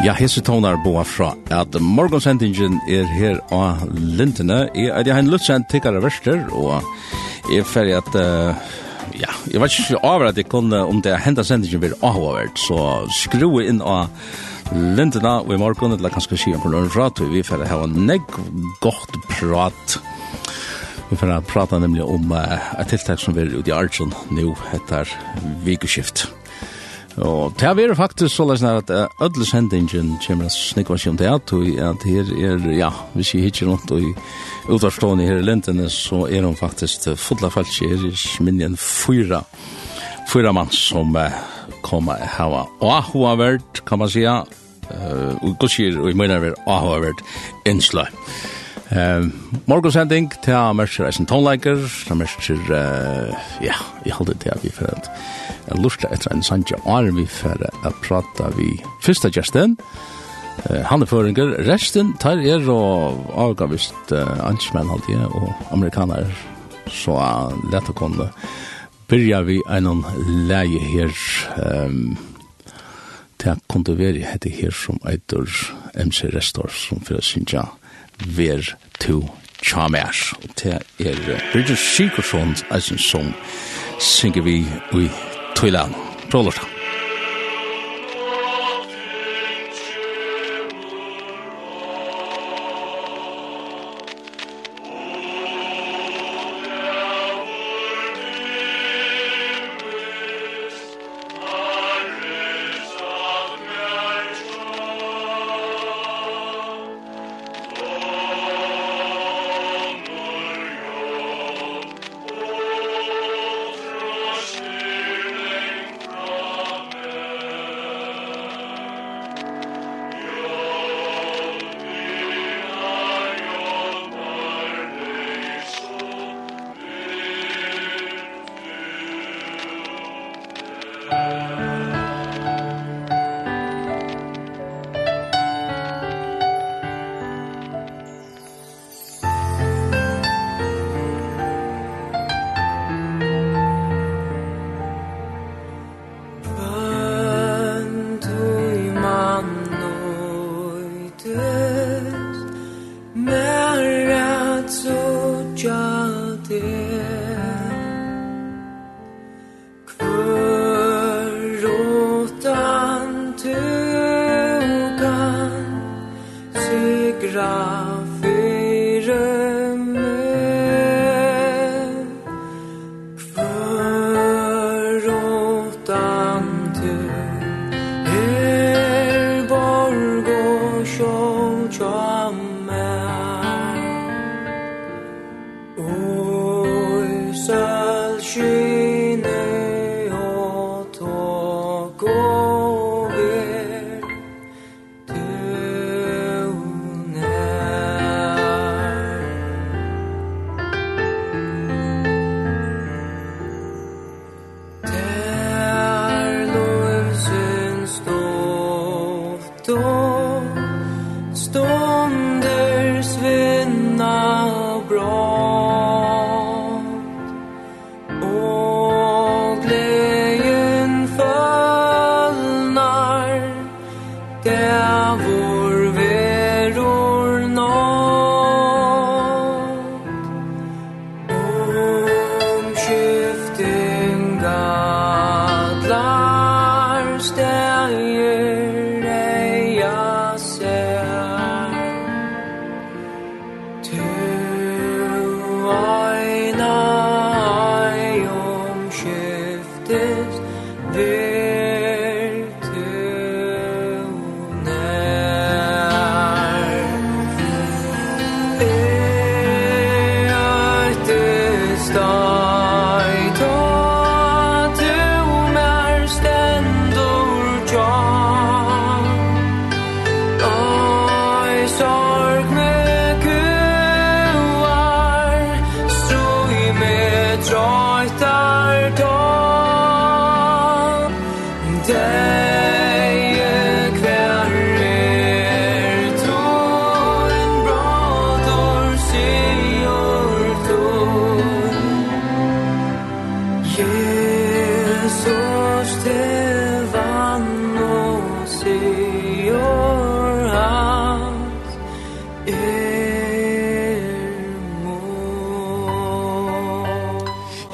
Ja, hese tonar boa fra at morgonsendingen er her av lintene. Jeg er en lutsend tikkare verster, og jeg er ferdig at uh, Jeg vet ikke over at jeg kunne, om det hentet sendingen blir avhåvert, så skru inn av lintene og i morgen, eller kanskje si på løren fra, til vi får ha en negg godt prat. Vi får prata nemlig om uh, et tiltak som vi er ute i Arjun nå etter vikeskift. Og det er faktisk så løsner at ødelig sendingen kommer at snikva seg om det at at her er, ja, hvis jeg hittir rundt og utvarstående her i lintene, så er hun faktisk fulla falsk her i minnen fyra, fyra mann som kommer hava ahua verd, kan man sija, og gudskir og i minnar verd ahua verd innsløy. Eh, morgon sending til Mercer Eisen Tonleiker, til Mercer, ja, jeg holder til at vi fyrir lusta etter en sanje år vi for at prata vi fyrsta gjesten. Uh, han er føringer. Resten tar er og avgavist uh, ansmenn alltid og amerikaner. Så uh, lett å kunne byrja vi en leie her. Um, til å kunne være hette her som eitur MC Restor som fyrir å Ver to Chamers. Og til er Bridget Sigurdsson som synger vi i tøylan. Prolorsan.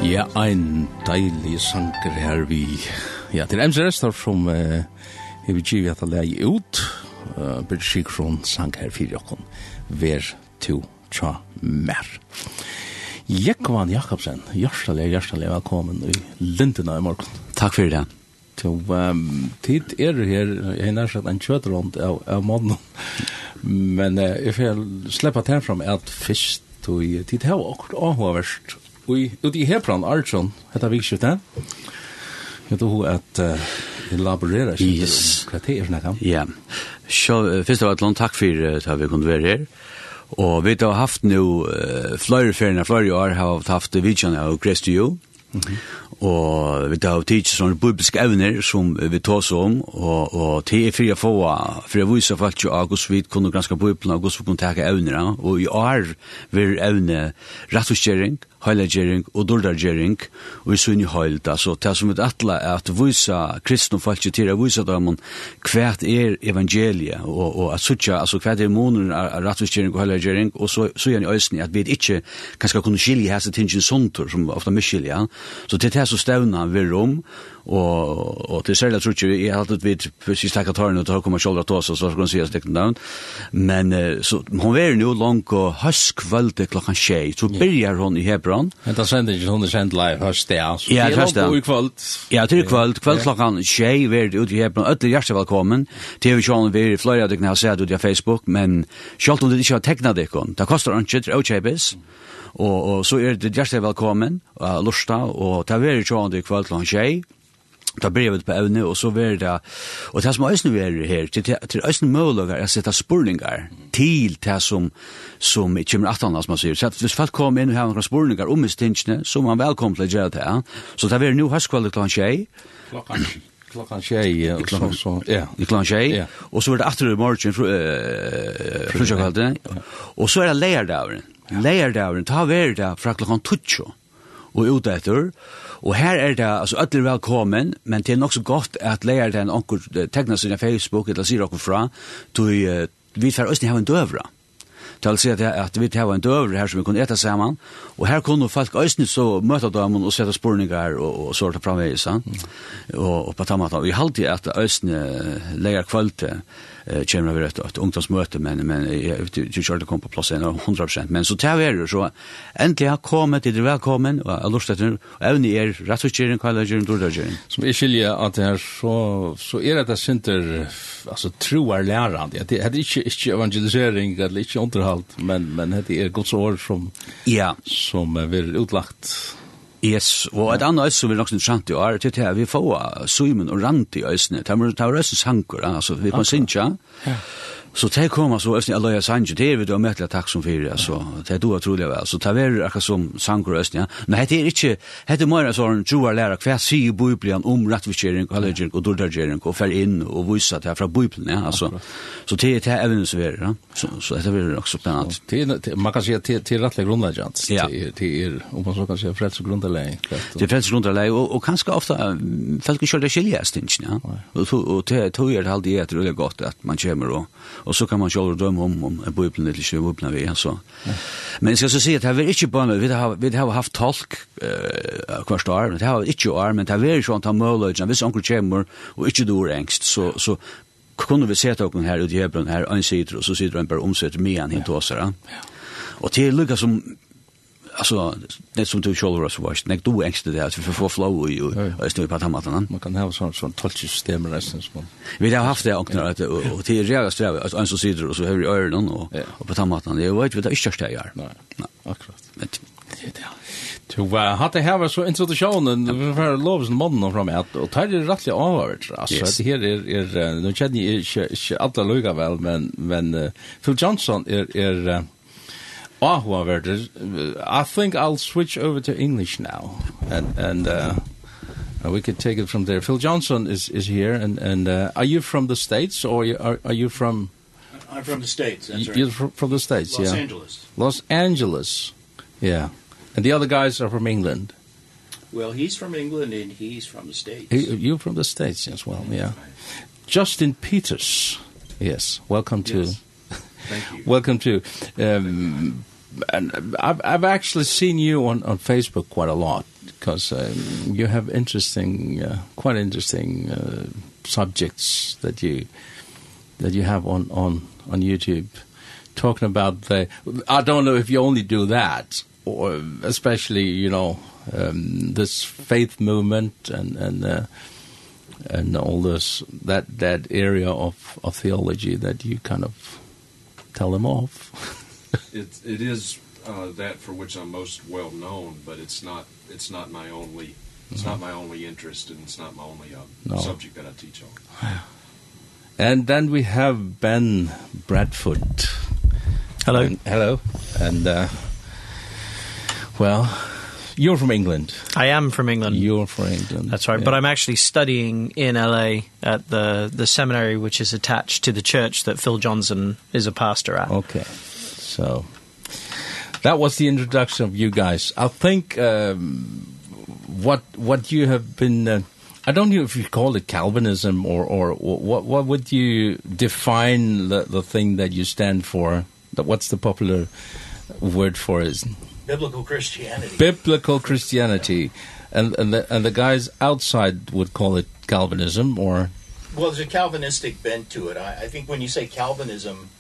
Ja, ein deilig sanger her vi. Ja, til MC Restor som uh, vi givet at det er ut. Uh, Birt Sikron sang her fyrir jokken Ver to tja mer. Jekvan Jakobsen, hjertelig, hjertelig velkommen i Lindena i morgen. Takk fyrir det. Så um, tid er her, jeg har sagt en kjøterhånd av, av mannen. Men uh, jeg får slippe til fram at først, tid har akkurat avhåverst i, ut i Hebron, Arjun, heter vikskiftet. Jeg tror at uh, elaborera ikke yes. hva det er snakka om. Ja. Så, først av alt, takk for at vi kunne være her. Og vi har haft nu uh, flere ferier, flere år har vi haft vidtjene av Christi Jo. Mm -hmm. Og vi har tidsi sånne bibliske evner som vi tås om, og, og til er fri å få, for jeg viser folk jo av hvordan vi kunne granske bibelen, og hvordan vi kunne teke evner, og i år vil evne rettutskjering, og heilagjering og dordagjering og i sunni heilda. Så det som vi atla er at vysa kristne folk til er vysa dem hvert er evangeliet og, og at sutja, altså hvert er månen av rattvisgjering og heilagjering og så, så er i øysen at vi ikke kanskje kunne skilje hese tingene såntur som ofta misskilja. Så det er det som stevna vi rom og og til særlig tror jeg jeg har alltid vidt precis takka tørn og kommer sjølv at oss så kan sies det navn. Men så hon var nu langt og husk kvölde klokkan 6 så byrjar hon i Hebron. Men det sender ikke hon send live høst det altså ja høst det. kvöld. Ja til kvöld. Kvöld klokkan 6 var ut i Hebron. Alle hjertelig velkommen TV sjøen var i Florida det kan jeg se ut på Facebook men sjølv om det ikke har tegna det kon det koster ikke det ochebis og og så er det hjertelig velkommen og lusta og ta vær sjøen i kvöld klokkan 6 ta brevet på evne, og så var det, og det som øyne vi er her, til, til øyne muligheter er å sette spurningar til det som, som kommer atan, som man sier. Så hvis folk kommer inn og har noen spurningar om mistingene, så er man velkommen til å gjøre det. Så det var nå høstkvallet klokken tjei. Klokken klockan 6 och så ja. i klockan 6 och så är det efter i morgon eh frukosten och så är det lärdagen lärdagen ta vara där från klockan 2 och ut efter Og her er det, altså, ødelig velkommen, men det er nok så godt at leier den onker tegner sin Facebook, eller sier dere fra, til vi får østene hava en døvra til å si at, at vi har en døver her som vi kunne eta sammen, og her kunne folk øyne så møte dem og sette spurningar og, og så det framvegis, mm. og, og på tammata. Vi halte at øyne leier kvalitet, eh kemra vi rätt att ungdomsmöte men men du körde kom på plats 100 men så tar vi det så äntligen har kommit till välkommen och jag lustar till även i er rättsutkering kollagen dordagen som jeg skiljer at det här så så er det där synter alltså troar lärande det er ikke, ikke evangelisering eller ikke under underhalt, men, men det er Guds år som, ja. som er vil utlagt. Yes, og et annet som er nok interessant i år, det at vi får Simon og Randi øyne, det er øyne sanker, altså vi kan synge, ja. Så det kommer så ösni alla sange det er vi da mätla takk som fyrir, altså, det er då otroligt väl så det er akka som sanger ösni. Men det er ikke, det er mer så en juar lära kvar se i bibeln om rättvisering college og dodgering og fer inn og visa det fra bibeln ja altså, Så det er det även så vidare så så det blir också spännande. Det man kan säga till till rättliga grunder jants till till om man så kan säga frälsning grunderläge. Det frälsning og, og kanskje ofta folk kör det skiljas inte ja. Och och det tror jag det alltid är det gott att man kommer och Og så kan man sjálv dømme om om en bøyplen eller ikke bøyplen vi, altså. Ja. Men jeg skal så si at det er ikke bare vi har, vi har haft tolk uh, hvert år, det har ikke år, men det har vært sånn at han møller, hvis onkel kommer og ikke dår engst, så, så kunne vi se tokken her ut i Hebron her, en sider, og så sider han bare omsetter med han hit til oss. Ja. Og til lukka som alltså det som du själv har så när du ängste det att vi får flow i och stå på tamatan man kan ha sån sån tolksystem resten som vi har haft det och att och till är jävla sträv alltså en så sidor och så hör i öronen och och på tamatan det vet vi det är inte det gör nej akkurat men det är Du har det här var så introduktionen det var lovs mannen fram att och tar det rättliga avvart alltså det här är är nu känner jag inte alla lugga väl men men Phil Johnson är är Oh, however, I think I'll switch over to English now, and and uh, we could take it from there. Phil Johnson is is here, and and uh, are you from the states or are are you from? I'm from the states. That's right. You're from, from the states, Los yeah. Los Angeles. Los Angeles, yeah. And the other guys are from England. Well, he's from England and he's from the states. He, you're from the states as well, yeah. Justin Peters, yes. Welcome yes. to Thank you. Welcome to um and I've I've actually seen you on on Facebook quite a lot because um, you have interesting uh, quite interesting uh, subjects that you that you have on on on YouTube talking about the I don't know if you only do that or especially you know um this faith movement and and uh, and all this that that area of of theology that you kind of tell them off. it it is uh that for which I'm most well known, but it's not it's not my only it's not my only interest and it's not my only uh, no. subject that I teach on. And then we have Ben Bradford. Hello. And, hello. And uh well, You're from England. I am from England. You're from England. That's right. Yeah. But I'm actually studying in LA at the the seminary which is attached to the church that Phil Johnson is a pastor at. Okay. So that was the introduction of you guys. I think um what what you have been uh, I don't know if you call it Calvinism or or what what would you define the the thing that you stand for? What's the popular word for it? biblical Christianity. Biblical Christianity, and and the, and the guys outside would call it Calvinism or. Well, there's a Calvinistic bent to it. I, I think when you say Calvinism,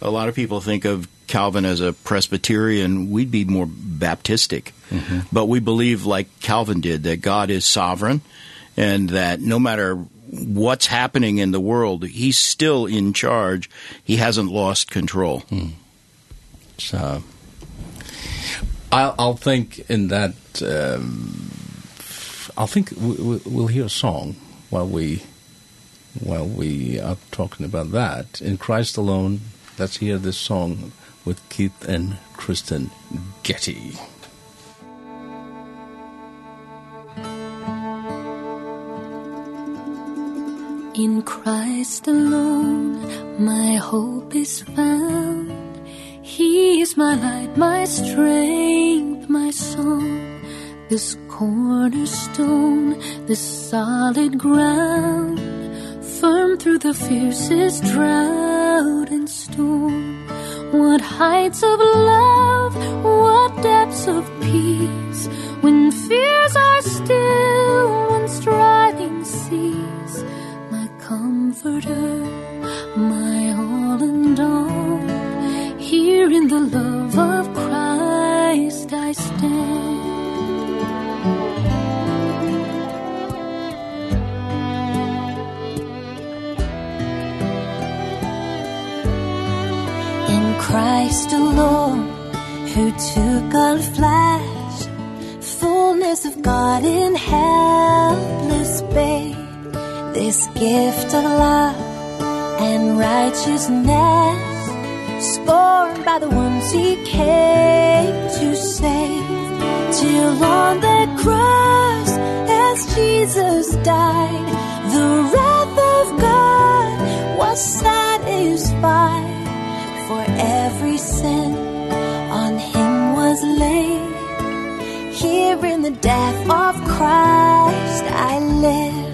a lot of people think of Calvin as a Presbyterian, we'd be more Baptistic. Mm -hmm. But we believe like Calvin did that God is sovereign and that no matter what's happening in the world, he's still in charge. He hasn't lost control. Mm. So I'll, I'll think in that, um, I'll think we, we'll hear a song while we, while we are talking about that. In Christ Alone, let's hear this song with Keith and Kristen Getty. In Christ alone my hope is found He is my light, my strength, my song. This cornerstone, this solid ground. Firm through the fiercest drought and storm. What heights of love, what depths of peace. When fears are still, when striving cease. My comforter, my all and all. Here in the love of Christ I stand. In Christ alone who took on flesh fullness of God in helpless babe this gift of love and righteousness score by the ones he came to save. Till on the cross as Jesus died The wrath of God was satisfied. For every sin on him was laid. Here in the death of Christ I live.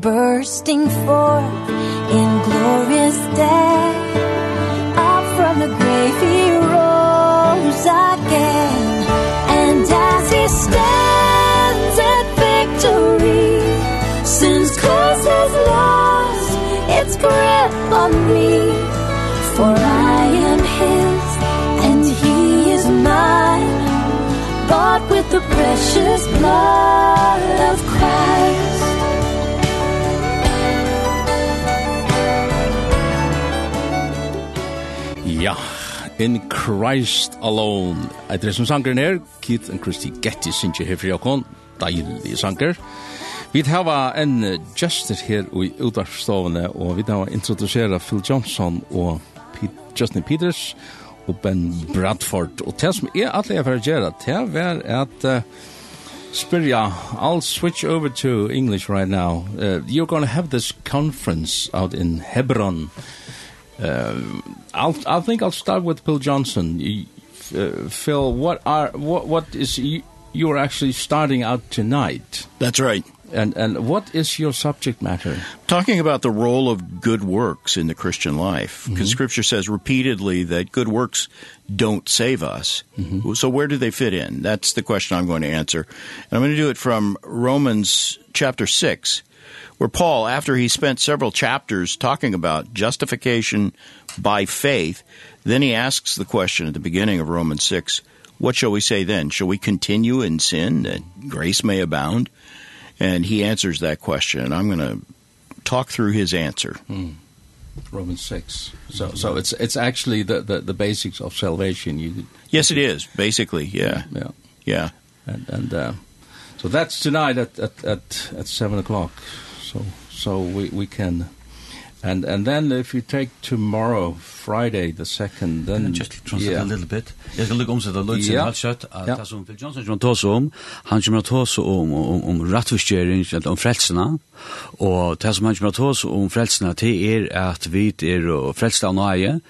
bursting forth in glorious day. Up from the grave he rose again. And as he stands at victory sin's curse has lost its grip on me. For I am his and he is mine. Bought with the precious blood of Christ. In Christ Alone. Etter det som sanger nær, Keith and Christy Getty synger her for Jakon, deilig sanger. Vi har en gestur her i utvarpstovene, og vi har introdusera Phil Johnson og Justin Peters og Ben Bradford. Og det som er alle jeg får gjøre, det er at uh, Spyrja, I'll switch over to English right now. Uh, you're going to have this conference out in Hebron. Hebron Uh, I'll, I think I'll start with Phil Johnson. You, uh, Phil, what are what what is you, you're actually starting out tonight? That's right. And and what is your subject matter? Talking about the role of good works in the Christian life. Because mm -hmm. scripture says repeatedly that good works don't save us. Mm -hmm. So where do they fit in? That's the question I'm going to answer. And I'm going to do it from Romans chapter 6 where Paul, after he spent several chapters talking about justification by faith, then he asks the question at the beginning of Romans 6, what shall we say then? Shall we continue in sin that grace may abound? And he answers that question, and I'm going to talk through his answer. Mm. Romans 6. So so it's it's actually the the the basics of salvation. You Yes it is, basically. Yeah. Yeah. Yeah. And and uh So that's tonight at at at at 7 o'clock. So so we we can And and then if you take tomorrow, Friday the 2nd, then and just translate yeah. a little bit. Jag ska lägga om så det låter yeah. halvt att yeah. som Phil Johnson som tar om, han kommer att ta um om om, om rattförstjäring, om frälsarna. Og det som han kommer til um om frelsene til er at vi er og av nøye,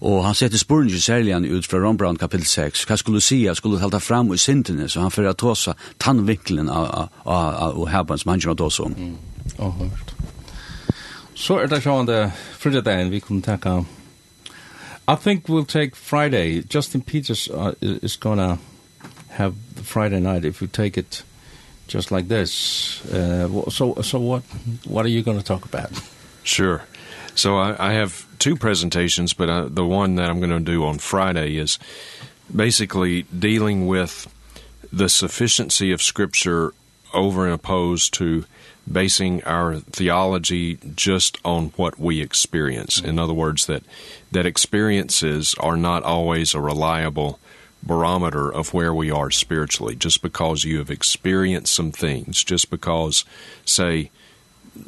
og han setter sporen særlig han ut fra Rombrand kapittel 6. Hva skulle du si? Han skulle talte fram i sintene, så han fer at oss tannvinkelen av, av, av, av, av, av, av, av, av, av, av, Så er det sjående fridagen vi kunne takke. I think we'll take Friday. Justin Peters uh, is to have the Friday night if you take it just like this. Uh, so so what what are you going to talk about? Sure. So I I have two presentations, but I, the one that I'm going to do on Friday is basically dealing with the sufficiency of scripture over and opposed to basing our theology just on what we experience. In other words that that experiences are not always a reliable barometer of where we are spiritually just because you have experienced some things just because say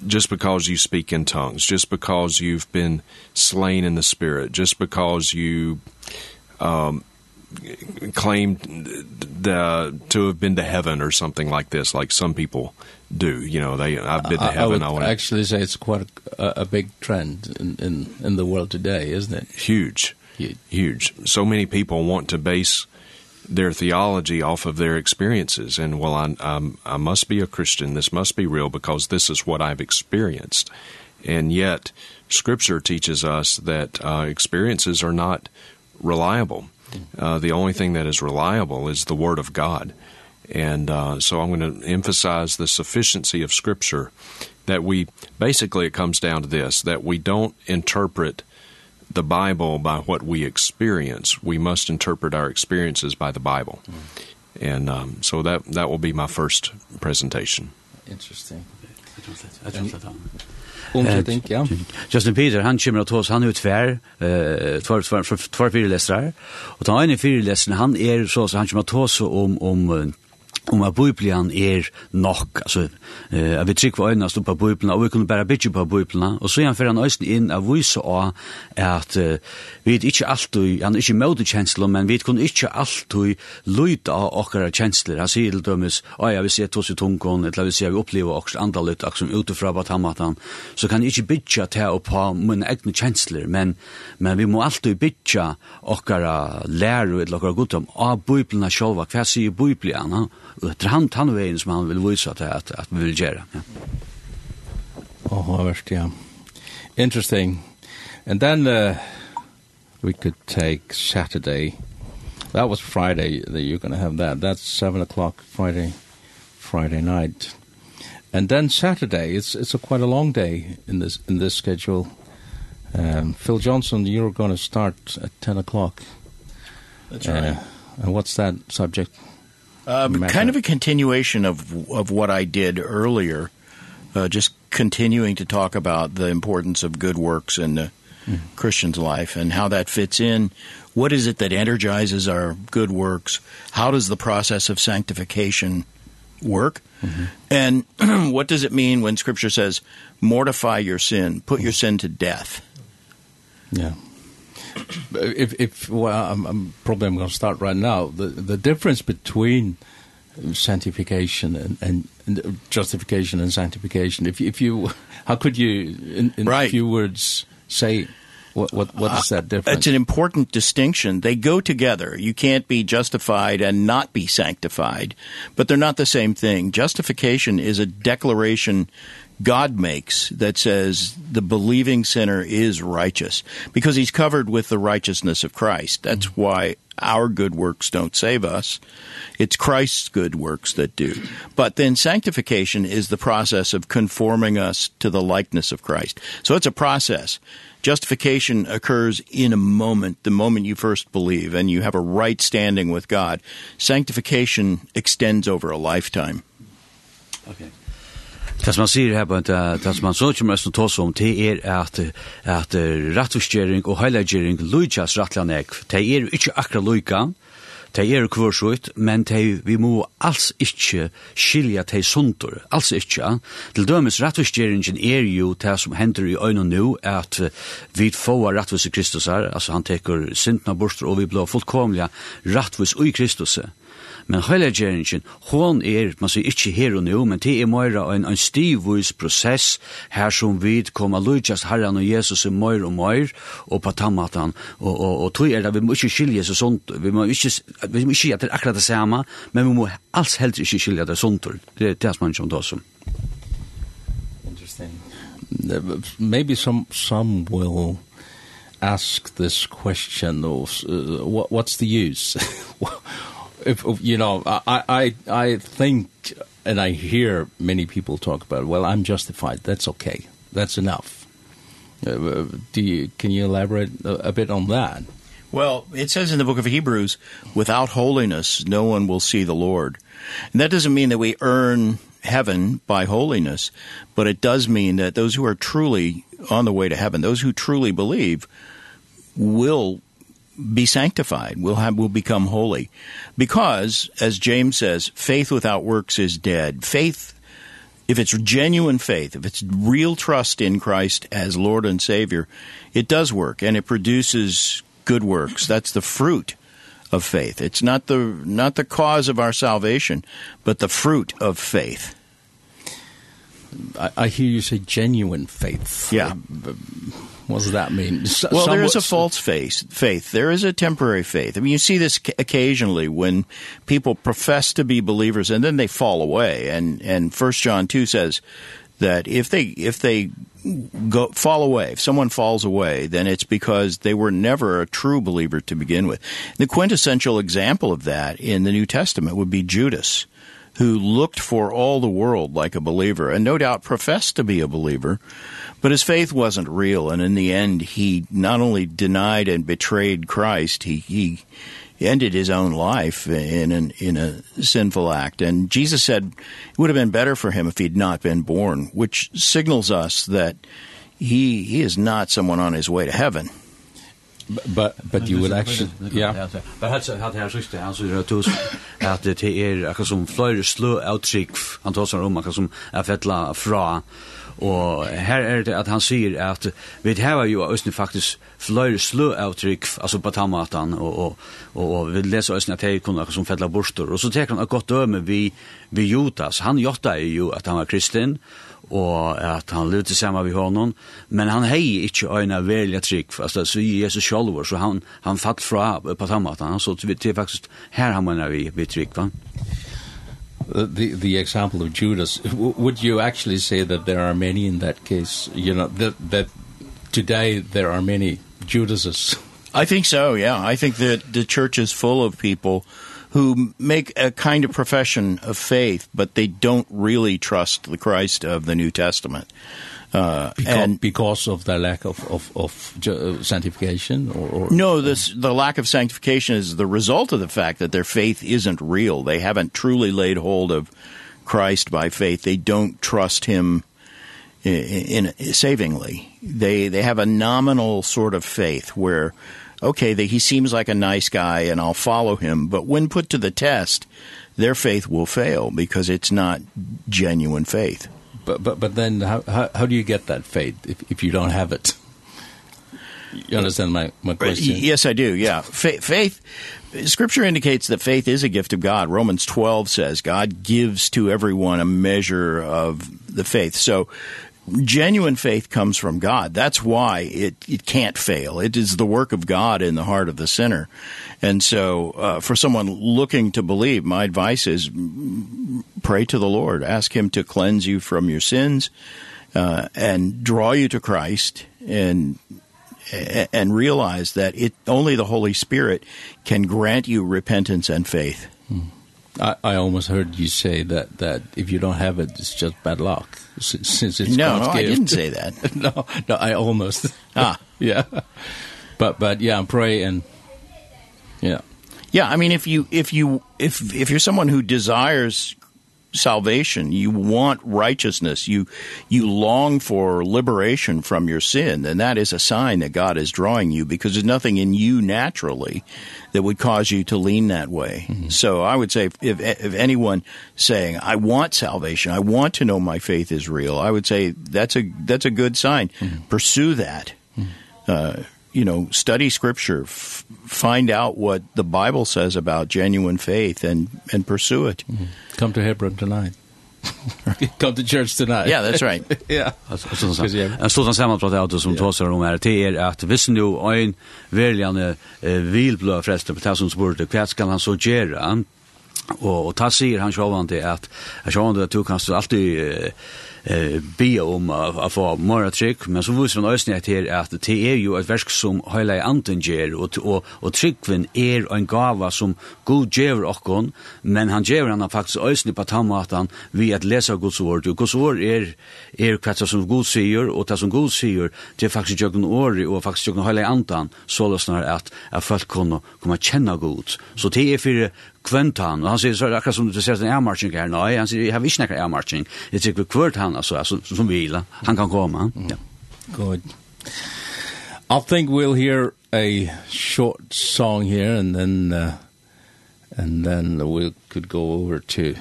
just because you speak in tongues just because you've been slain in the spirit just because you um claimed the, to have been to heaven or something like this, like some people do. You know, they I've been to heaven. I, I would I actually say it's quite a, a big trend in, in in the world today, isn't it? Huge, huge, huge. So many people want to base their theology off of their experiences, and well, I um, I must be a Christian. This must be real because this is what I've experienced, and yet. Scripture teaches us that uh, experiences are not reliable Uh, the only thing that is reliable is the Word of God. And uh, so I'm going to emphasize the sufficiency of Scripture that we basically it comes down to this that we don't interpret the Bible by what we experience. We must interpret our experiences by the Bible. Mm. And um, so that, that will be my first presentation. Interesting. Jag tror slett. Jag ja. Justin Peter, han kommer att oss, han är ju tvär, eh, tvär, tvär, tvär, tvär fyra. Och den ene fyra läsaren, han är så, så han kommer att oss om, om uh, om at Bibelen er nok, altså, uh, at vi trykker øynene stå på Bibelen, og vi kunne bare bytje på Bibelen, og så er han for han øyne inn av vise av at uh, vi er ikke alltid, han er ikke møte kjensler, men vi kunne ikke alltid lyde av okkara kjensler, han sier til dømes, å ja, vi ser tos i tungen, eller hvis jeg vi opplever okkara andre lytte, akkur som utifra på tammatan, så kan jeg ikke bytje til å på mine egne kjensler, men, men vi må alltid bytje okkara lærer, eller okkara godom, av Bibelen selv, hva sier Bibelen, etter han tannveien som han vil vise at, at, at vi vil gjøre. Ja. Oh, Robert, yeah. Interesting. And then uh, we could take Saturday. That was Friday that you're going to have that. That's seven o'clock Friday, Friday night. And then Saturday, it's it's a quite a long day in this in this schedule. Um, Phil Johnson, you're going to start at 10 o'clock. That's right. Uh, and what's that subject? Um, kind of a continuation of of what I did earlier, uh, just continuing to talk about the importance of good works in the mm. Christian's life and how that fits in. What is it that energizes our good works? How does the process of sanctification work? Mm -hmm. And what does it mean when Scripture says, mortify your sin, put your sin to death? Yeah if if well, I'm, I'm probably I'm going to start right now. The the difference between sanctification and, and, and justification and sanctification. If if you how could you in, in right. a few words say what what what is that difference? Uh, it's an important distinction. They go together. You can't be justified and not be sanctified, but they're not the same thing. Justification is a declaration God makes that says the believing sinner is righteous because he's covered with the righteousness of Christ. That's why our good works don't save us. It's Christ's good works that do. But then sanctification is the process of conforming us to the likeness of Christ. So it's a process. Justification occurs in a moment, the moment you first believe and you have a right standing with God. Sanctification extends over a lifetime. Okay. Det som man sier her, det, det som man så ikke mest å om, det er at, at rattusgjering og heilagjering lujtjas rattlan ek. Det er ikke akkurat lujka, det er kvørsut, men det, vi må alls ikke skilja det sundur, alls ikke. Til dømes rattusgjeringen er jo det som hender i øynene nu, at vi får rattvis i Kristus her, altså han teker sintna bort og vi blir fullkomliga rattvis i Kristus her. Men heilagjeringen, hon er, man sier ikke her og nå, men det er møyra en, en stivvis prosess her som vi kommer lujtjast herran og Jesus er møyr og meir og på tammatan, og, og, og tog er det vi må ikke skilje seg sånt, vi må ikke, vi må ikke at det er akkurat det samme, men vi må alls helst ikke skilje det sånt, det er det som man kommer til Interesting. Maybe some, some will ask this question of uh, what, what's the use? if, if you know, I I I think and I hear many people talk about, well, I'm justified. That's okay. That's enough. Uh, do you, can you elaborate a, a bit on that? Well, it says in the book of Hebrews, without holiness no one will see the Lord. And that doesn't mean that we earn heaven by holiness, but it does mean that those who are truly on the way to heaven, those who truly believe will be sanctified. We'll have, we'll become holy. Because, as James says, faith without works is dead. Faith, if it's genuine faith, if it's real trust in Christ as Lord and Savior, it does work and it produces good works. That's the fruit of faith. It's not the, not the cause of our salvation, but the fruit of faith. I, I hear you say genuine faith. Yeah. I, What does that mean? S well, there is a false faith. Faith. There is a temporary faith. I mean, you see this occasionally when people profess to be believers and then they fall away. And and First John two says that if they if they go fall away if someone falls away then it's because they were never a true believer to begin with the quintessential example of that in the new testament would be judas who looked for all the world like a believer and no doubt professed to be a believer, but his faith wasn't real. And in the end, he not only denied and betrayed Christ, he, he ended his own life in an, in a sinful act. And Jesus said it would have been better for him if he'd not been born, which signals us that he, he is not someone on his way to heaven but but you will actually yeah. But hat hat her sist han så det tos att det är akkurat som flyr slå outtrick han tar så om akkurat som er fettla fra og her er det at han sier at vi har jo østene faktisk fløyre slø avtrykk, altså på tamatan og, og, og, og vi leser østene at det kunne som fettla borster, og så tek han et godt døme vi, vi Jutas han jotta jo at han var kristen og at han lute saman við honom, men han hei ikkje øyna velja trygg, altså så i Jesus sjálfur, så han, han fatt fra på tammatan, han så det er faktisk her han mener vi, vi trygg, va? The, the example of Judas, would you actually say that there are many in that case, you know, that, that today there are many Judases? I think so, yeah. I think that the church is full of people who who make a kind of profession of faith, but they don't really trust the Christ of the New Testament. Uh, because, and because of the lack of of of sanctification or, or no this the lack of sanctification is the result of the fact that their faith isn't real. They haven't truly laid hold of Christ by faith. They don't trust him in, in savingly. They they have a nominal sort of faith where uh, okay, they, he seems like a nice guy and I'll follow him. But when put to the test, their faith will fail because it's not genuine faith. But but but then how how, how do you get that faith if if you don't have it? You understand my my question? Yes, I do. Yeah. Faith, faith scripture indicates that faith is a gift of God. Romans 12 says God gives to everyone a measure of the faith. So genuine faith comes from God. That's why it, it can't fail. It is the work of God in the heart of the sinner. And so uh, for someone looking to believe, my advice is pray to the Lord. Ask him to cleanse you from your sins uh, and draw you to Christ and and realize that it only the Holy Spirit can grant you repentance and faith. Hmm. I I almost heard you say that that if you don't have it it's just bad luck since it's no, God's no, gift. No, I didn't say that. no, no, I almost. ah. yeah. But but yeah, pray and yeah. Yeah, I mean if you if you if if you're someone who desires salvation. You want righteousness. You you long for liberation from your sin, and that is a sign that God is drawing you because there's nothing in you naturally that would cause you to lean that way. Mm -hmm. So I would say if if anyone saying I want salvation, I want to know my faith is real, I would say that's a that's a good sign. Mm -hmm. Pursue that. Mm -hmm. Uh you know, study scripture, find out what the Bible says about genuine faith and and pursue it. Mm -hmm. Come to Hebron tonight. Come to church tonight. Yeah, that's right. yeah. En stor sån samman prata auto som tåsar om är det är att visst nu en väljande vill blå förresten på tusen sport kvätt ska han så göra. Och och ta sig han själv han det att jag tror du kanske alltid eh be om att få mer trick men så visste man ösnet att det att det är ju ett verk som hela anten ger och och och trickven är en gåva som god ger och men han ger han faktiskt ösnet på tamatan vi att läsa Guds ord och Guds ord är är kvatsa som god säger och det som god säger det är faktiskt jag en ord och faktiskt jag hela antan så lösnar att att folk kunna komma känna god så det är för kventan og han sier så akkurat som du ser den ærmarching her nei han sier jeg har ikke noen ærmarching jeg sier kvart han han alltså, alltså som vila. Han kan komma. Ja. Good. I think we'll hear a short song here and then uh, and then we could go over to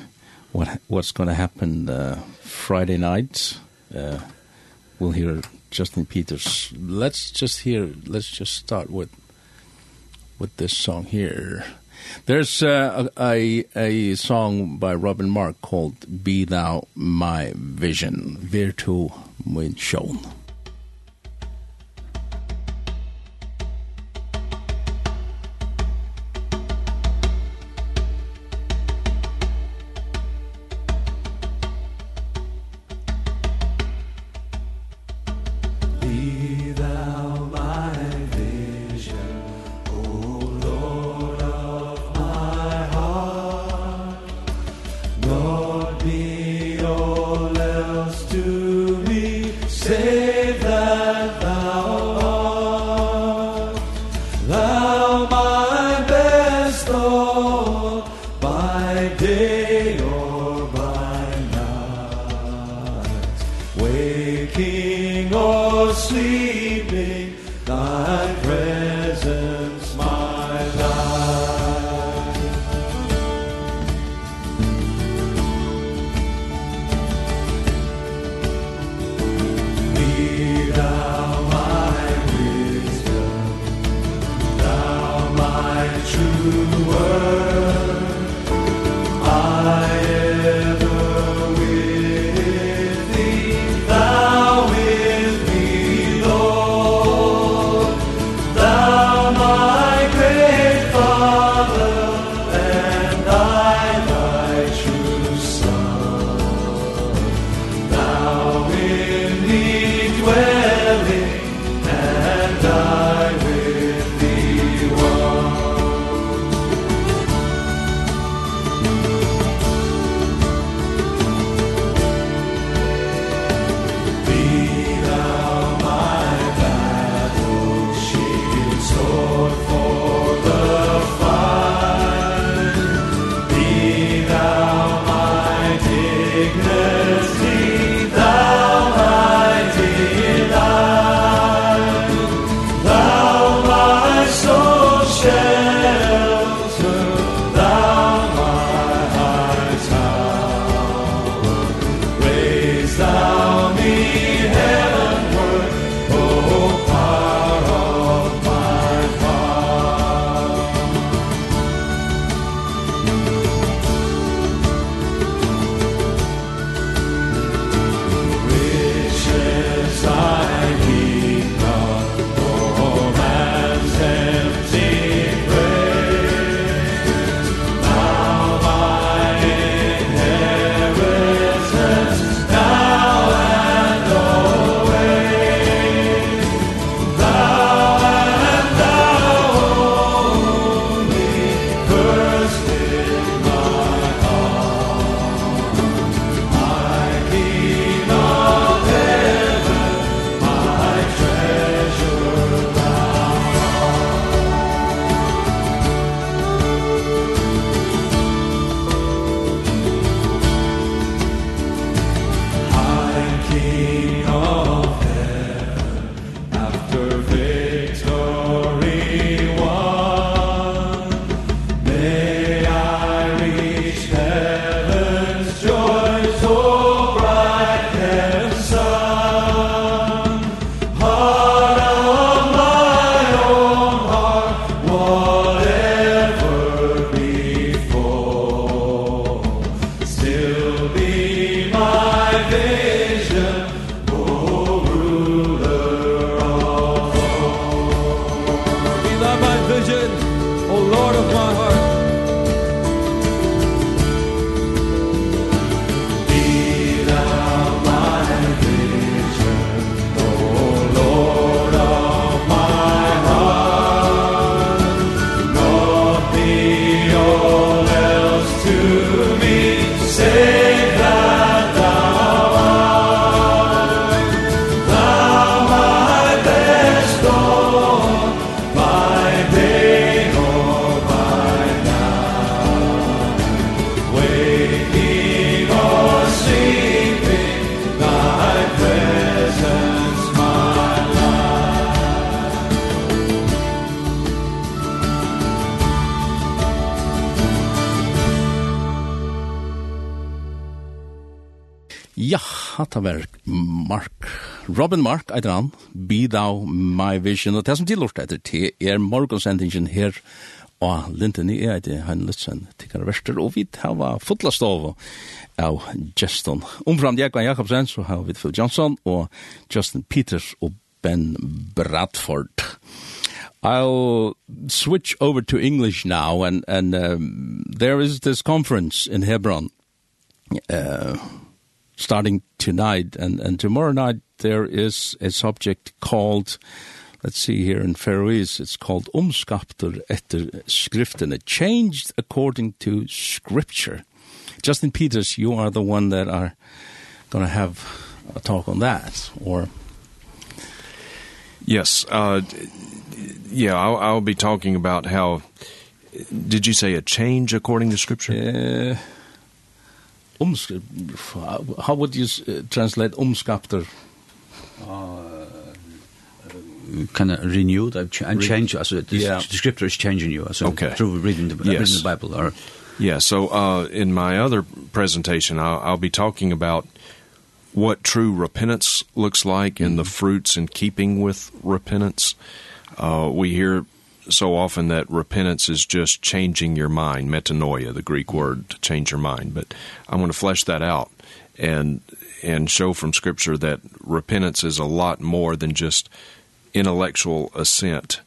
what what's going to happen uh, Friday night. Uh, we'll hear Justin Peters. Let's just hear let's just start with with this song here. There's uh, a, a song by Robin Mark called Be Thou My Vision, Virtu Min Shone. good hatt av Mark, Robin Mark, eitir han, Be Thou My Vision, og det som tilort etter til er morgonsendingen her, og linten i eit han Lutzen, tikkare verster, og vi hava fotla stov av Justin. Omfram Jekvan Jakobsen, så har vi Phil Johnson, og Justin Peters og Ben Bradford. I'll switch over to English now, and, and um, there is this conference in Hebron, uh, starting tonight and and tomorrow night there is a subject called let's see here in Faroese it's called omskapter efter a changed according to scripture. Justin Peters you are the one that are going to have a talk on that or? Yes uh yeah I'll, I'll be talking about how did you say a change according to scripture? Uh, Ums how would you translate umskapter? Uh, kind of renewed I've and change so the, yeah. the scripture is changing you so okay. through reading the, yes. reading the Bible or Yeah, so uh in my other presentation I'll, I'll be talking about what true repentance looks like and the fruits in keeping with repentance. Uh we hear so often that repentance is just changing your mind, metanoia, the Greek word to change your mind, but I want to flesh that out and and show from scripture that repentance is a lot more than just intellectual assent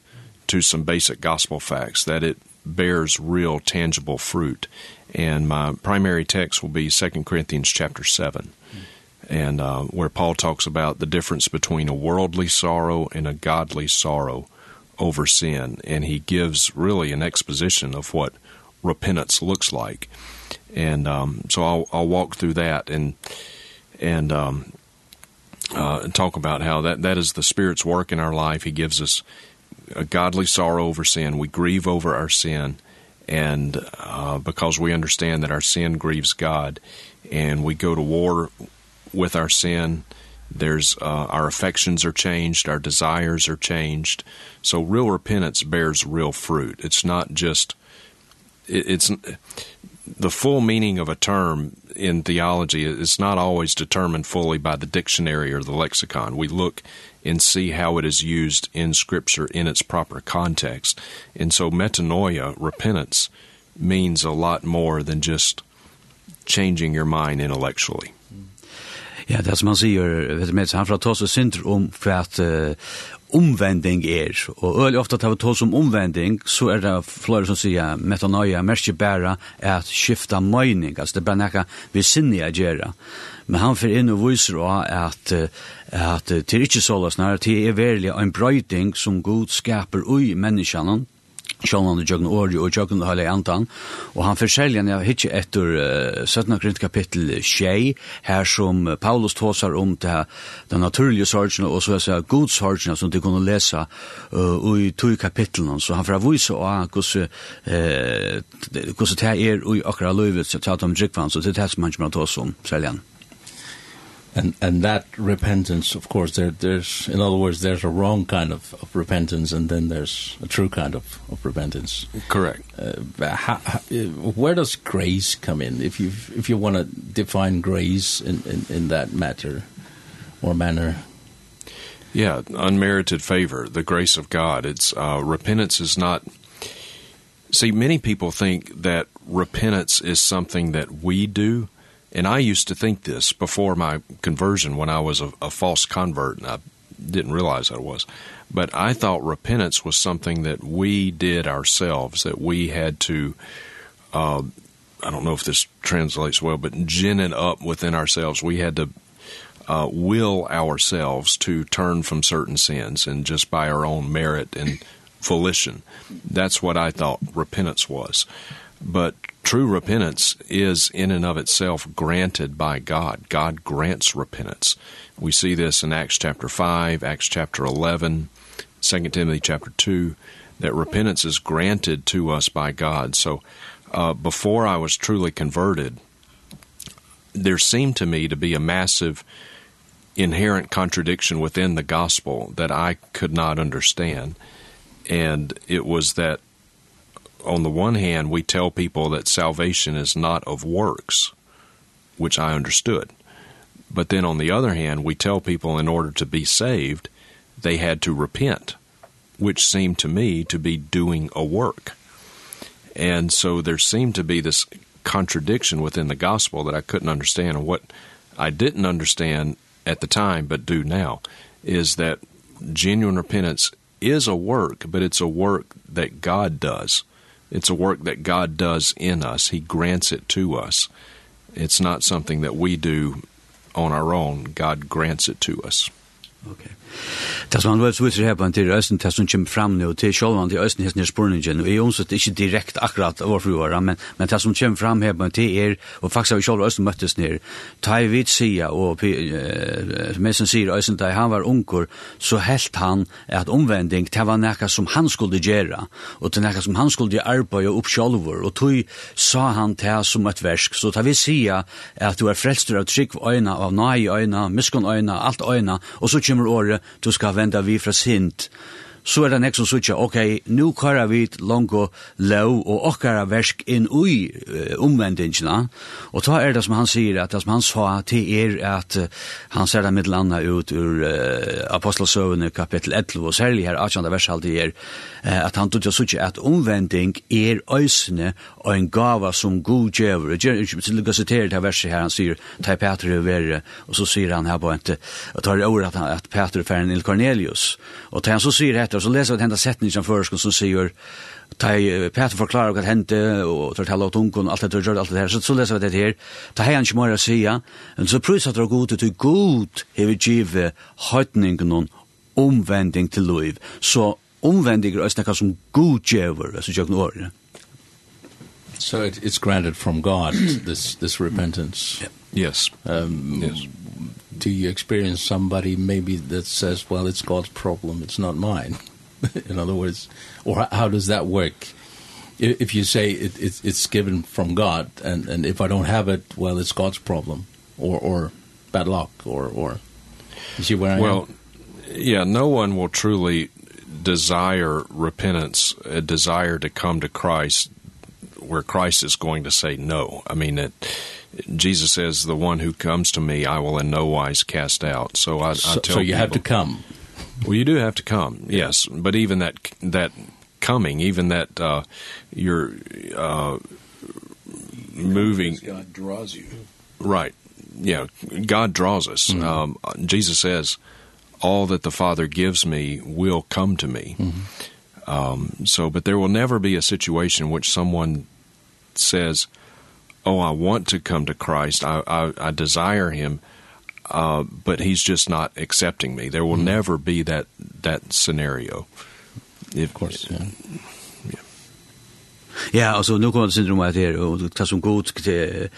to some basic gospel facts that it bears real tangible fruit. And my primary text will be 2 Corinthians chapter 7 and uh where Paul talks about the difference between a worldly sorrow and a godly sorrow over sin, and he gives really an exposition of what repentance looks like. And um, so I'll, I'll walk through that and and um, uh, and talk about how that that is the Spirit's work in our life. He gives us a godly sorrow over sin. We grieve over our sin, and uh, because we understand that our sin grieves God, and we go to war with our sin. Uh, there's uh, our affections are changed our desires are changed. So real repentance bears real fruit. It's not just it, it's the full meaning of a term in theology is not always determined fully by the dictionary or the lexicon. We look and see how it is used in scripture in its proper context. And so metanoia repentance means a lot more than just changing your mind intellectually. Ja, det som han sier, vet du med, han fra tås og synder om for at uh, omvending er, og øyelig ofte at vi tås om omvending, så er det flere som sier metanoia, merke bæra, er at skifta mening, altså det er bare nekka vi sinne jeg gjør Men han fyrir inn og viser også at, at, det er ikke så løsner, det er verlig en brøyting som god skaper ui menneskene, Sjónan og Jørgen Ori og jøgn Halle Antan og han forskjeljer han hitje etter uh, 17. Korint kapittel 6 her som Paulus tåsar om det den naturlige sorgen og så er det god sorgen som de kunne lesa uh, i to kapittelen så han får avvise av hvordan uh, hvordan det er i akkurat løyvet så tatt om drikvann så det er det som han kommer til å om, særlig han and and that repentance of course there there's in other words there's a wrong kind of of repentance and then there's a true kind of of repentance. Correct. Uh, how, how, where does grace come in? If you if you want to define grace in in in that matter or manner. Yeah unmerited favor the grace of god. It's uh repentance is not see many people think that repentance is something that we do And I used to think this before my conversion when I was a, a false convert and I didn't realize I was. But I thought repentance was something that we did ourselves, that we had to, uh, I don't know if this translates well, but gin it up within ourselves. We had to uh, will ourselves to turn from certain sins and just by our own merit and volition. That's what I thought repentance was. But true repentance is in and of itself granted by God. God grants repentance. We see this in Acts chapter 5, Acts chapter 11, 2 Timothy chapter 2, that repentance is granted to us by God. So uh, before I was truly converted, there seemed to me to be a massive inherent contradiction within the gospel that I could not understand. And it was that on the one hand, we tell people that salvation is not of works, which I understood. But then on the other hand, we tell people in order to be saved, they had to repent, which seemed to me to be doing a work. And so there seemed to be this contradiction within the gospel that I couldn't understand and what I didn't understand at the time but do now is that genuine repentance is a work, but it's a work that God does. It's a work that God does in us. He grants it to us. It's not something that we do on our own. God grants it to us. Okay. Det som han vel så viser her på en tid, Østen, det som kommer fram nå, til sjølvan til Østen hesten her spurningen, og jeg omsett ikke direkt akkurat overfor var, men, men det som kommer fram her på en tid er, og faktisk har vi sjølvan Østen møttes ned, ta i vidt sida, og uh, mesen sier Østen, da han var unger, så helt han at omvending, det var nekka som han skulle gjøre, og det nekka som han skulle arbeide opp sjølvor, og tog sa han det som et versk, så ta vi sida at du er frelster av trygg øyna, av nai øyna, miskon øyna, alt øyna, og så kommer året, du skal venda vi fra sint, så er det nek som sutja, ok, nu kara vi longo lov og okkara versk inn ui uh, omvendingina, og ta er det som han sier, at det som han sa til er at uh, han ser det mittelanda ut ur uh, apostelsøvene kapittel 11, og særlig her 18. versaldi er, uh, at han tutja sutja at omvending er øysene og en gava som god djever, og jeg vil sitere det verset her, han sier, ta i Peter i verre, og så sier han her på en, og tar i år at, at Peter færen il Cornelius, og ta han så sier hette, og så leser vi denne setning som først, som sier, ta Peter forklarer hva hente, og tar tala av tungen, alt det gjør alt det her, så, så leser vi dette her, ta hei han ikke mer å sige, men så prøys at det er god, til god hever give høytningen og omvending til liv, så omvending er også noe som god gjøver, altså kjøkken året. So it, it's granted from God, this, this repentance. Yeah. Yes. Um, yes do you experience somebody maybe that says, well, it's God's problem, it's not mine? in other words, or how does that work? If you say it, it's it's given from God, and, and if I don't have it, well, it's God's problem, or, or bad luck, or, or you see where I well, am? Well, yeah, no one will truly desire repentance, a desire to come to Christ where Christ is going to say no. I mean, it, Jesus says, "The one who comes to me, I will in no wise cast out." So I, so, I tell so you people, have to come. Well, you do have to come, yes. But even that that coming, even that uh, your uh, moving, God draws you. Right. Yeah, God draws us. Mm -hmm. Um, Jesus says, "All that the Father gives me will come to me." Mm -hmm. Um, so, but there will never be a situation in which someone says, oh, I want to come to Christ. I I, I desire him. Uh, but he's just not accepting me. There will mm. never be that that scenario. If, of course. Yeah. Ja, altså, nu kommer det syndrom at her, og det som god til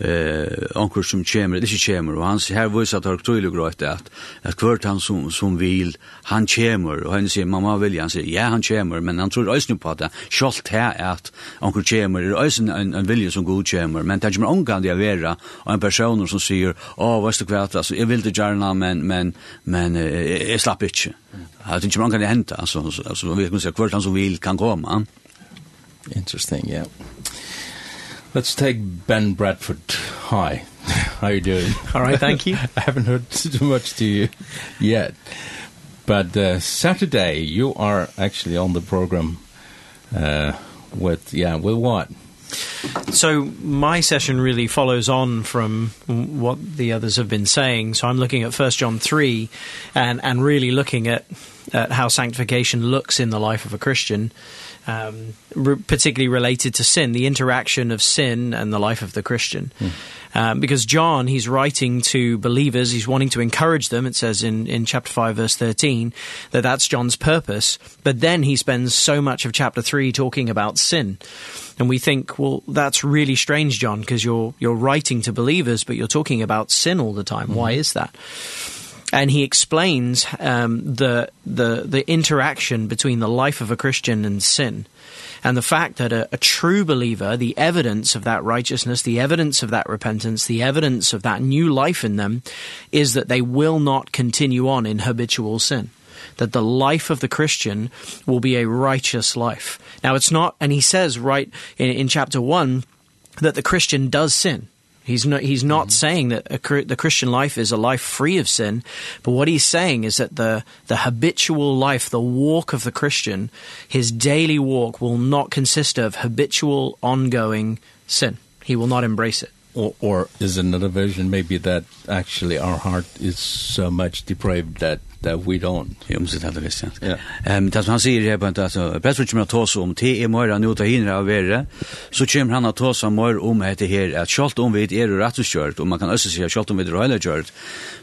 eh anker som kommer, det är kemer och hans viser at det er tydligt grøyt at, at hvert han som som vil, han kommer, og han sier, mamma vil, han sier, ja han kommer, men han tror øyne på det. Skolt här att ankur kemer er øyne en en vilje som god kommer, men tänker man omgang det vara og en person som sier, säger åh vad ska kvart altså, jeg vil det gjerne, men men men jag slapp inte. Jag tänker man kan det hända altså, altså, vi kan säga kvart han som vill kan komma. Interesting, yeah. Let's take Ben Bradford. Hi. How are you doing? All right, thank you. I haven't heard too much to you yet. But uh, Saturday, you are actually on the program uh, with, yeah, with what? So my session really follows on from what the others have been saying. So I'm looking at 1 John 3 and, and really looking at, at how sanctification looks in the life of a Christian um, re particularly related to sin, the interaction of sin and the life of the Christian. Mm. Um, because John, he's writing to believers, he's wanting to encourage them. It says in, in chapter 5, verse 13, that that's John's purpose. But then he spends so much of chapter 3 talking about sin. And we think, well, that's really strange, John, because you're, you're writing to believers, but you're talking about sin all the time. Mm. Why is that? and he explains um, the the the interaction between the life of a Christian and sin. And the fact that a, a true believer the evidence of that righteousness the evidence of that repentance the evidence of that new life in them is that they will not continue on in habitual sin. That the life of the Christian will be a righteous life. Now it's not and he says right in, in chapter 1 that the Christian does sin. He's not, he's not mm -hmm. saying that a, the Christian life is a life free of sin, but what he's saying is that the, the habitual life, the walk of the Christian, his daily walk will not consist of habitual, ongoing sin. He will not embrace it or, or is another version maybe that actually our heart is so much depraved that that we don't. Jo, men det hade visst. Ja. Ehm det som han säger är bara alltså bäst vill man ta så om te är mer än uta hinner av värre så kommer han att ta så mer om det här att skolt om vi är rätt kört och man kan också säga skolt om vi är rätt kört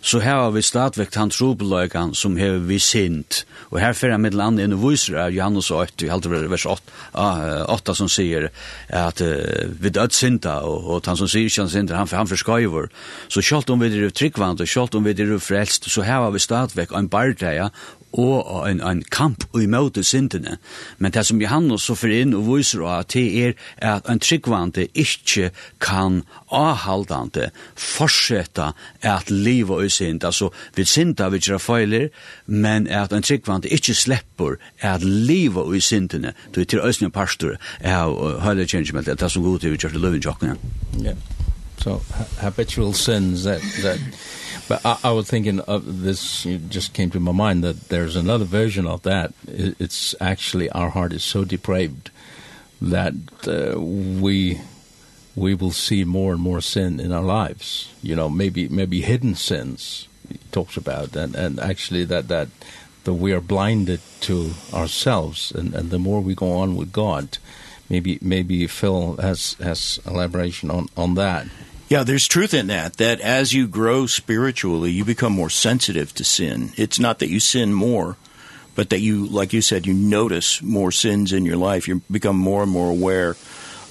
så här har vi startväckt han trobelagan som har vi sint och här för med land i Novusra Johannes 8 i håller vers 8 8 som säger att vi död synda och han som säger han sinter, han, han forskøyver. Så selv om vi er tryggvand, og selv om vi er frelst, så her har vi stadigvæk en bardeia, og en, en kamp imot syndene. Men det som Johannes så for inn og viser av det er at en tryggvante ikke kan avhaldande fortsette at livet i synd. Altså, vi synder vi ikke feiler, men at en tryggvante ikke slipper at livet i syndene. Du er til østene pastor av høyre kjennelse med det, det som god til vi kjørte løven tjokkene. Ja. Yeah so ha habitual sins that that but I, I was thinking of this it just came to my mind that there's another version of that. It, it's actually our heart is so depraved that uh, we we will see more and more sin in our lives. You know maybe maybe hidden sins he talks about and and actually that that that we are blinded to ourselves and and the more we go on with God uh, maybe maybe Phil has has elaboration on on that. Yeah, there's truth in that that as you grow spiritually, you become more sensitive to sin. It's not that you sin more, but that you like you said you notice more sins in your life. You become more and more aware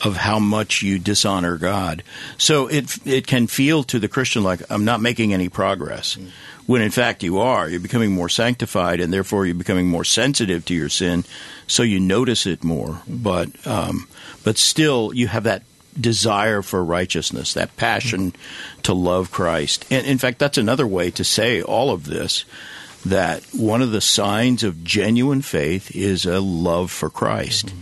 of how much you dishonor God. So it it can feel to the Christian like I'm not making any progress. Mm when in fact you are. You're becoming more sanctified, and therefore you're becoming more sensitive to your sin, so you notice it more. But um, but still, you have that desire for righteousness, that passion to love Christ. And in fact, that's another way to say all of this that one of the signs of genuine faith is a love for Christ.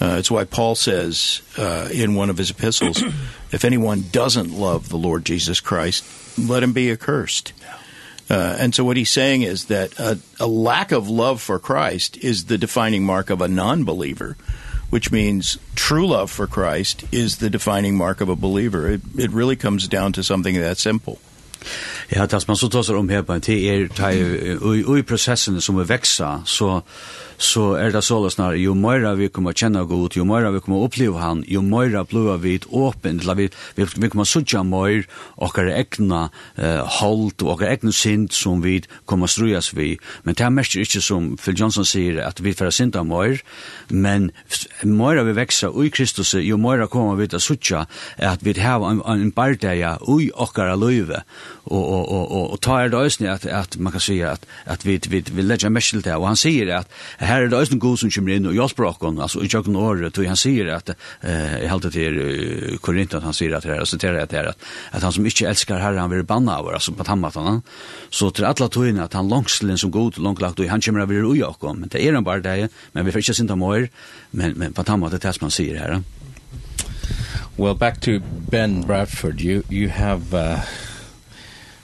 Uh, it's why Paul says uh, in one of his epistles, if anyone doesn't love the Lord Jesus Christ, let him be accursed. Uh, and so what he's saying is that a, a lack of love for Christ is the defining mark of a non-believer, which means true love for Christ is the defining mark of a believer. It, it really comes down to something that simple. Ja, tas man så tar om her på en tid er, i processen som är växa så så er det så snar, jo møyra vi kommer kjenne god, jo møyra vi kommer oppleve han, jo møyra blir vi åpen, vi, vi, vi kommer sutja møyr, okkar egna uh, hold, og okkar egna synd som vi kommer strujas vi. Men det er mest ikke som Phil Johnson sier, at vi får synda møyr, men møyra vi veksa ui Kristus, jo møyra kommer vi til sutja, at vi har en, en bardeia ui okkar løyve, og, og, og, og, og ta er det òsni at, at man kan si at, at vi, vi, vi, vi legger mest til det, og han sier at her er det også god som kommer inn og hjelper oss, altså i tjøkken året, tog han sier at, eh, jeg halte til Korinth, han sier at her, jeg siterer at her, at, at han som ikke elskar herre, han vil banna over, altså på tammatana, så til alla toina at han langslen som god, langtlagt, og han kommer av ui oss, men det er han bare det, men vi får ikke synda mer, men, men på tammatana, det er det som han sier her. Well, back to Ben Bradford, you, you have... Uh...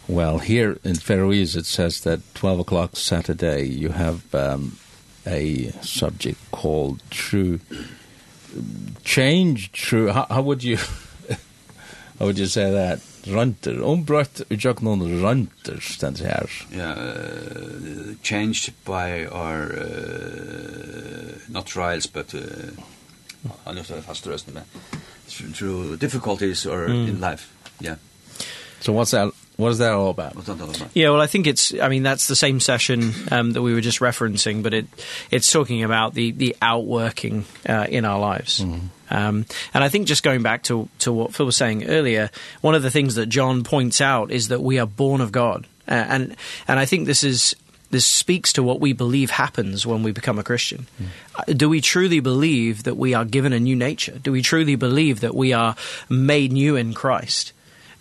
Well, here in Faroese it says that 12 o'clock Saturday you have um, a subject called true change true how, how would you how would you say that? Runter umbrøtt jok non runter stand her yeah uh, changed by our uh, not trials but uh, I know that fast rest through difficulties or mm. in life. Yeah so what's that? What is that all about? What's that all about? Yeah, well, I think it's I mean that's the same session um that we were just referencing, but it it's talking about the the outworking uh in our lives. Mm -hmm. Um and I think just going back to to what Phil was saying earlier, one of the things that John points out is that we are born of God. Uh, and and I think this is this speaks to what we believe happens when we become a Christian. Mm. Do we truly believe that we are given a new nature? Do we truly believe that we are made new in Christ?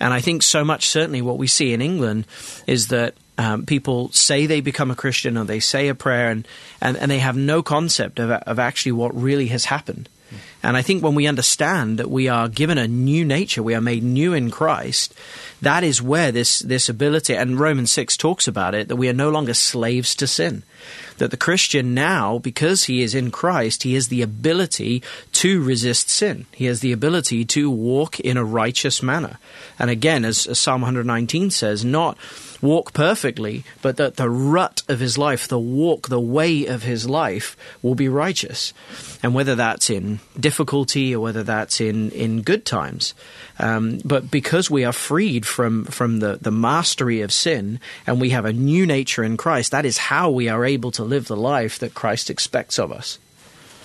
And I think so much certainly what we see in England is that um people say they become a Christian or they say a prayer and and and they have no concept of of actually what really has happened. And I think when we understand that we are given a new nature, we are made new in Christ, that is where this this ability and Romans 6 talks about it that we are no longer slaves to sin. That the Christian now because he is in Christ, he has the ability to resist sin. He has the ability to walk in a righteous manner. And again as, as Psalm 119 says, not walk perfectly, but that the rut of his life, the walk, the way of his life will be righteous. And whether that's in difficulty or whether that's in in good times. Um but because we are freed from from the the mastery of sin and we have a new nature in Christ, that is how we are able to live the life that Christ expects of us.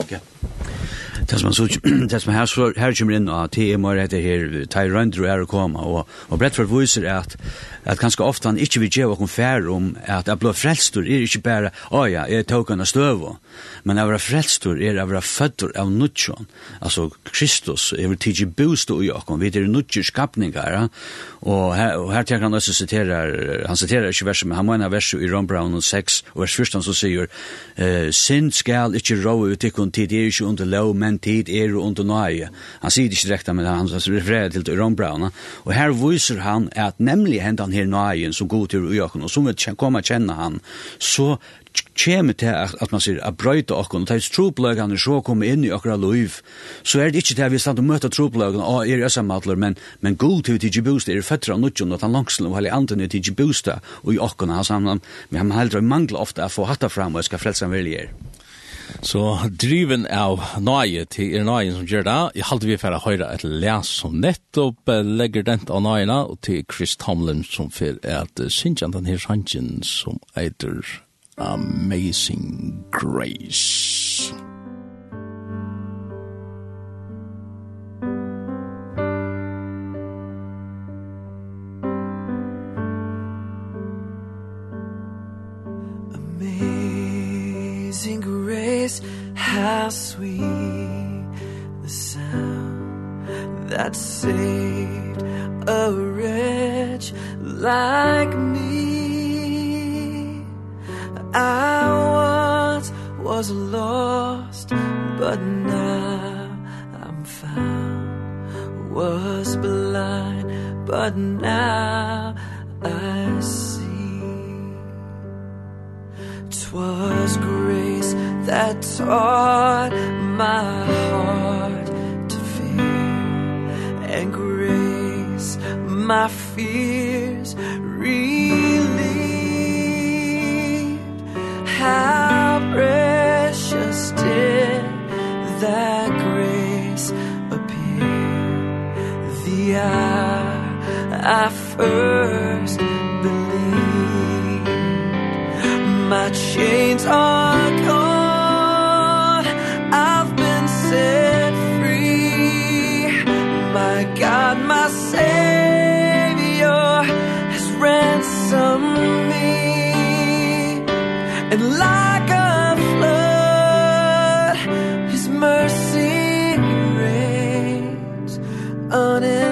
okay Det som man så det som her så her kommer inn at det er mer etter her Tyrant er å komme og og Bradford viser at at ganske ofte han ikke vil gjøre noen fær om at jeg ble frelstor er ikke bare, å ja, jeg tok henne støv, men jeg var frelstor er jeg var fødder av nudjon, altså Kristus, jeg vil tidsi bostå i åkken, vi er nudjur skapningar, og her, og her tenker han også siterer, han siterer ikke verset, men han mener verset i Rombraun 6, og vers 1 så sier, synd skal ikke råe ut ikkun tid er ikke under lov, men tid er under nøye. Han sier det ikke direkte, men han refererer til Ron Brown, Rombraun, og her viser han at nemlig hendan her nøyen som god til i og som vi kommer kjenne han, så kjem til at man sier, at brøyte okken, og til tropløkene så kom inn i okkara liv, så er det ikke til at vi stand og møter tropløkene, og er SM-matler, men, men god til til Bosta er føtter av nødgjøn, og han langsel og hele anden er til Bosta og i okken, han, han, han, han, han, han, han, han, han, han, han, og han, han, han, han, Så driven av nøye til er nøye som gjør det. Jeg halte vi for å høre et les som nettopp legger den av nøyene, og til Chris Tomlin som for at Sintjan den her sannsyn som eiter Amazing Grace. Amazing Grace. voice how sweet the sound that saved a wretch like me. I once was lost but now I'm found. Was blind but now I see. Twas grace that taught my heart to fear and grace. My fears relieved. How precious did that grace appear? The hour I first believed. My chains are gone. Savior has ransomed me. And like a flood His mercy rains on it.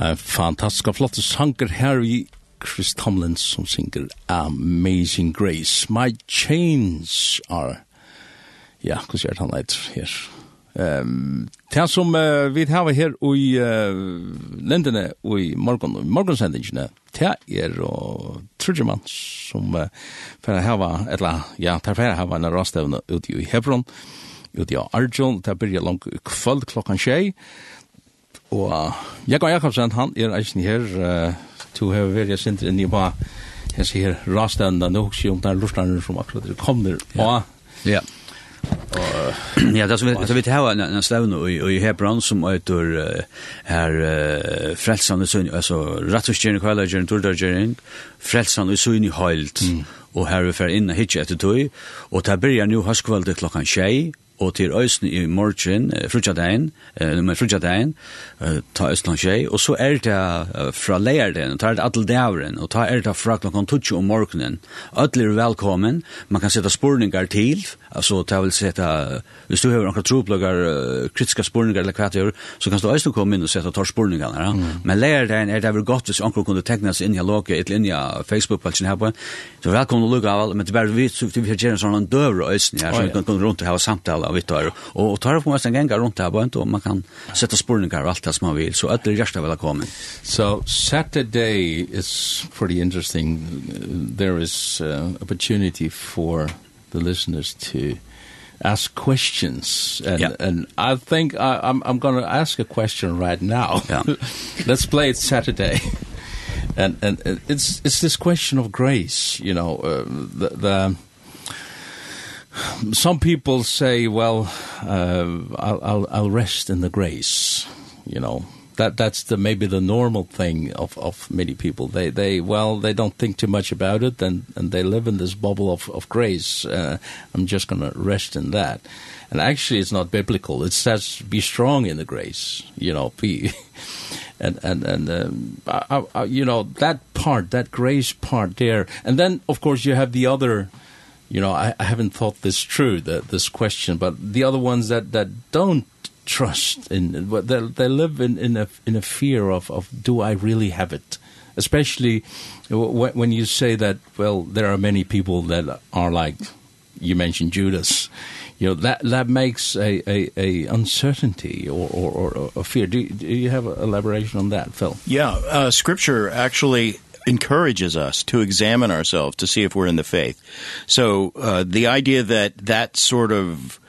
Uh, og flott sanger. Her i Chris Tomlin som synger Amazing Grace. My chains are... Ja, hva sier han leit her? Um, det som uh, vi har her i uh, lendene og i morgen, og morgensendingene, det er og Trudjemann som uh, for å hava, eller ja, det er for å hava en rastevne ute i Hebron, ute i Arjun, det blir langt kvöld klokkan tjei, Og Jakob Jakobsen, han er eisen her, uh, to har vært jeg sindre inn i hva, jeg sier her rastevnda, nå husker jeg om det er lortlander som akkurat er kommer, og ja. Ja, det som vi så vi har en en stavn och i Hebron som heter här frälsande syn alltså rättfärdigen kollagen tordagering frälsande syn i heilt och här är för inne hitch efter tog och där börjar nu haskvältet klockan 6 og til øysen i morgen, frutjadein, med frutjadein, ta øysen og tjei, og så er det fra leierden, ta er det atle dævren, og ta er det fra klokken tutsi om morgenen. Ødler er velkommen, man kan sette spurningar til, Alltså ta vill sätta hvis du har några tropluggar kritiska spurningar eller kvat gör så kan du också komma in och sätta tar spurningar ja. Mm. Men lär dig är det väl gott hvis onkel kunde tecknas in i loket, ett linja Facebook patchen här på. Så välkomna att lugga av men det bara vi så vi har gärna sån en dörr och här så kan kunna runt och ha samtal av vittar och och tar på mest en gång runt här på och man kan sätta spurningar allt det som man vill så att det gärsta väl komma. So Saturday is pretty interesting there is uh, opportunity for the listeners to ask questions and yeah. and I think I I'm I'm going to ask a question right now. Yeah. Let's play it Saturday. and and it's it's this question of grace, you know, uh, the the some people say well uh, I'll I'll I'll rest in the grace, you know that that's the maybe the normal thing of of many people. They they well they don't think too much about it and and they live in this bubble of of grace. Uh, i'm just going to rest in that. And actually it's not biblical. It says be strong in the grace you know be and and and um, I, I, you know that part that grace part there. And then of course you have the other you know i, I haven't thought this through the, this question but the other ones that that don't trust in they they live in in a in a fear of of do I really have it? Especially when you say that well there are many people that are like you mentioned Judas. You know that that makes a a a uncertainty or or or a fear. Do, do you have an elaboration on that Phil? Yeah uh scripture actually encourages us to examine ourselves to see if we're in the faith. So uh the idea that that sort of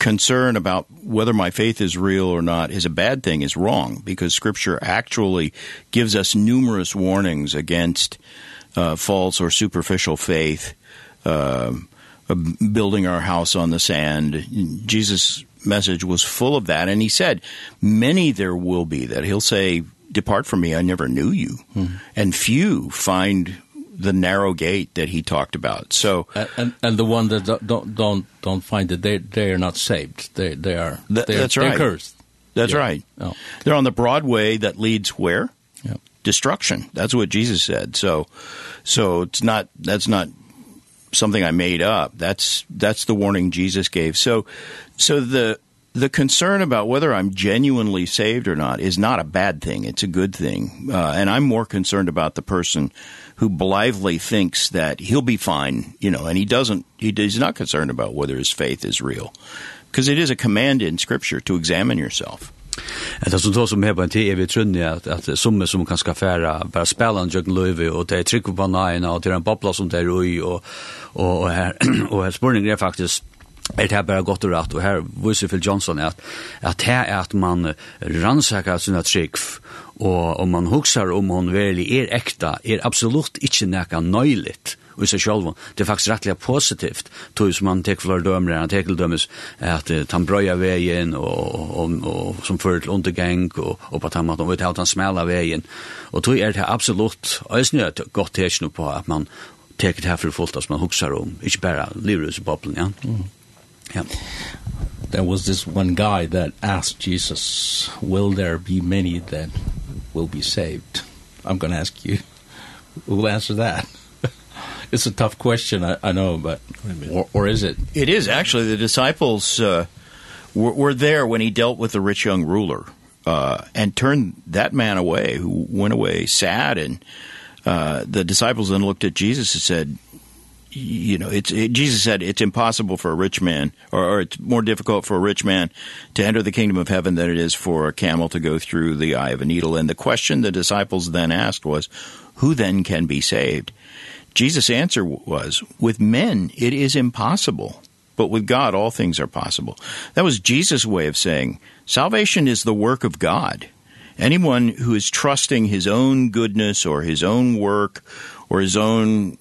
concern about whether my faith is real or not is a bad thing is wrong because scripture actually gives us numerous warnings against uh false or superficial faith um uh, building our house on the sand. Jesus message was full of that and he said many there will be that. He'll say depart from me i never knew you. Mm -hmm. and few find the narrow gate that he talked about. So and and and the one that don't don't don't find it they they are not saved. They they are that, they're, that's right. cursed. That's yeah. right. Oh. They're on the broad way that leads where? Yeah. Destruction. That's what Jesus said. So so it's not that's not something I made up. That's that's the warning Jesus gave. So so the the concern about whether I'm genuinely saved or not is not a bad thing. It's a good thing. Uh and I'm more concerned about the person who blithely thinks that he'll be fine, you know, and he doesn't he he's not concerned about whether his faith is real. Because it is a command in scripture to examine yourself. Det som då som hebar till evigt trunnig att, att som som kan ska färra bara spela en jögn löve och det är tryck på bananerna och det är en babbla som det är i och, och, och här och här spårningen är faktiskt Er det här bare godt og rett, og her viser Phil Johnson at, at det er at man rannsakar sina tryck Og om man hugsar om hon verlig er ekta, er absolutt ikkje nekka nøyligt i seg sjálf. Det er faktisk rettelig positivt, tog som man tek flere dømer, han tek dømes at han brøya vegin, og, og, og, som fører til undergang, og, og på tammat, og vet at han smela vegin. Og tog er det absolutt, og jeg snøy godt tekst på at man tek det her for fullt, som man hugsar om, ikkje bare livrus i boblen, ja. Mm. Ja. There was this one guy that asked Jesus, will there be many that will be saved? I'm going to ask you. who will answer that? it's a tough question, I, I know, but or, or is it? It is actually. The disciples uh, were, were there when he dealt with the rich young ruler uh, and turned that man away, who went away sad. And uh, the disciples then looked at Jesus and said, you know, it's it, Jesus said it's impossible for a rich man, or, or it's more difficult for a rich man to enter the kingdom of heaven than it is for a camel to go through the eye of a needle. And the question the disciples then asked was, who then can be saved? Jesus' answer was, with men it is impossible, but with God all things are possible. That was Jesus' way of saying, salvation is the work of God. Anyone who is trusting his own goodness or his own work or his own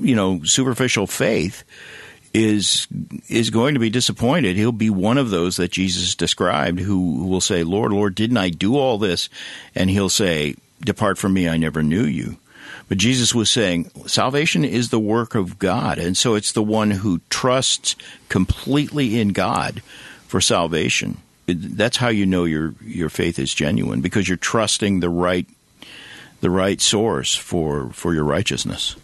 you know, superficial faith is is going to be disappointed. He'll be one of those that Jesus described who, who will say, "Lord, Lord, didn't I do all this?" And he'll say, "Depart from me, I never knew you." But Jesus was saying, salvation is the work of God, and so it's the one who trusts completely in God for salvation. That's how you know your your faith is genuine because you're trusting the right the right source for for your righteousness.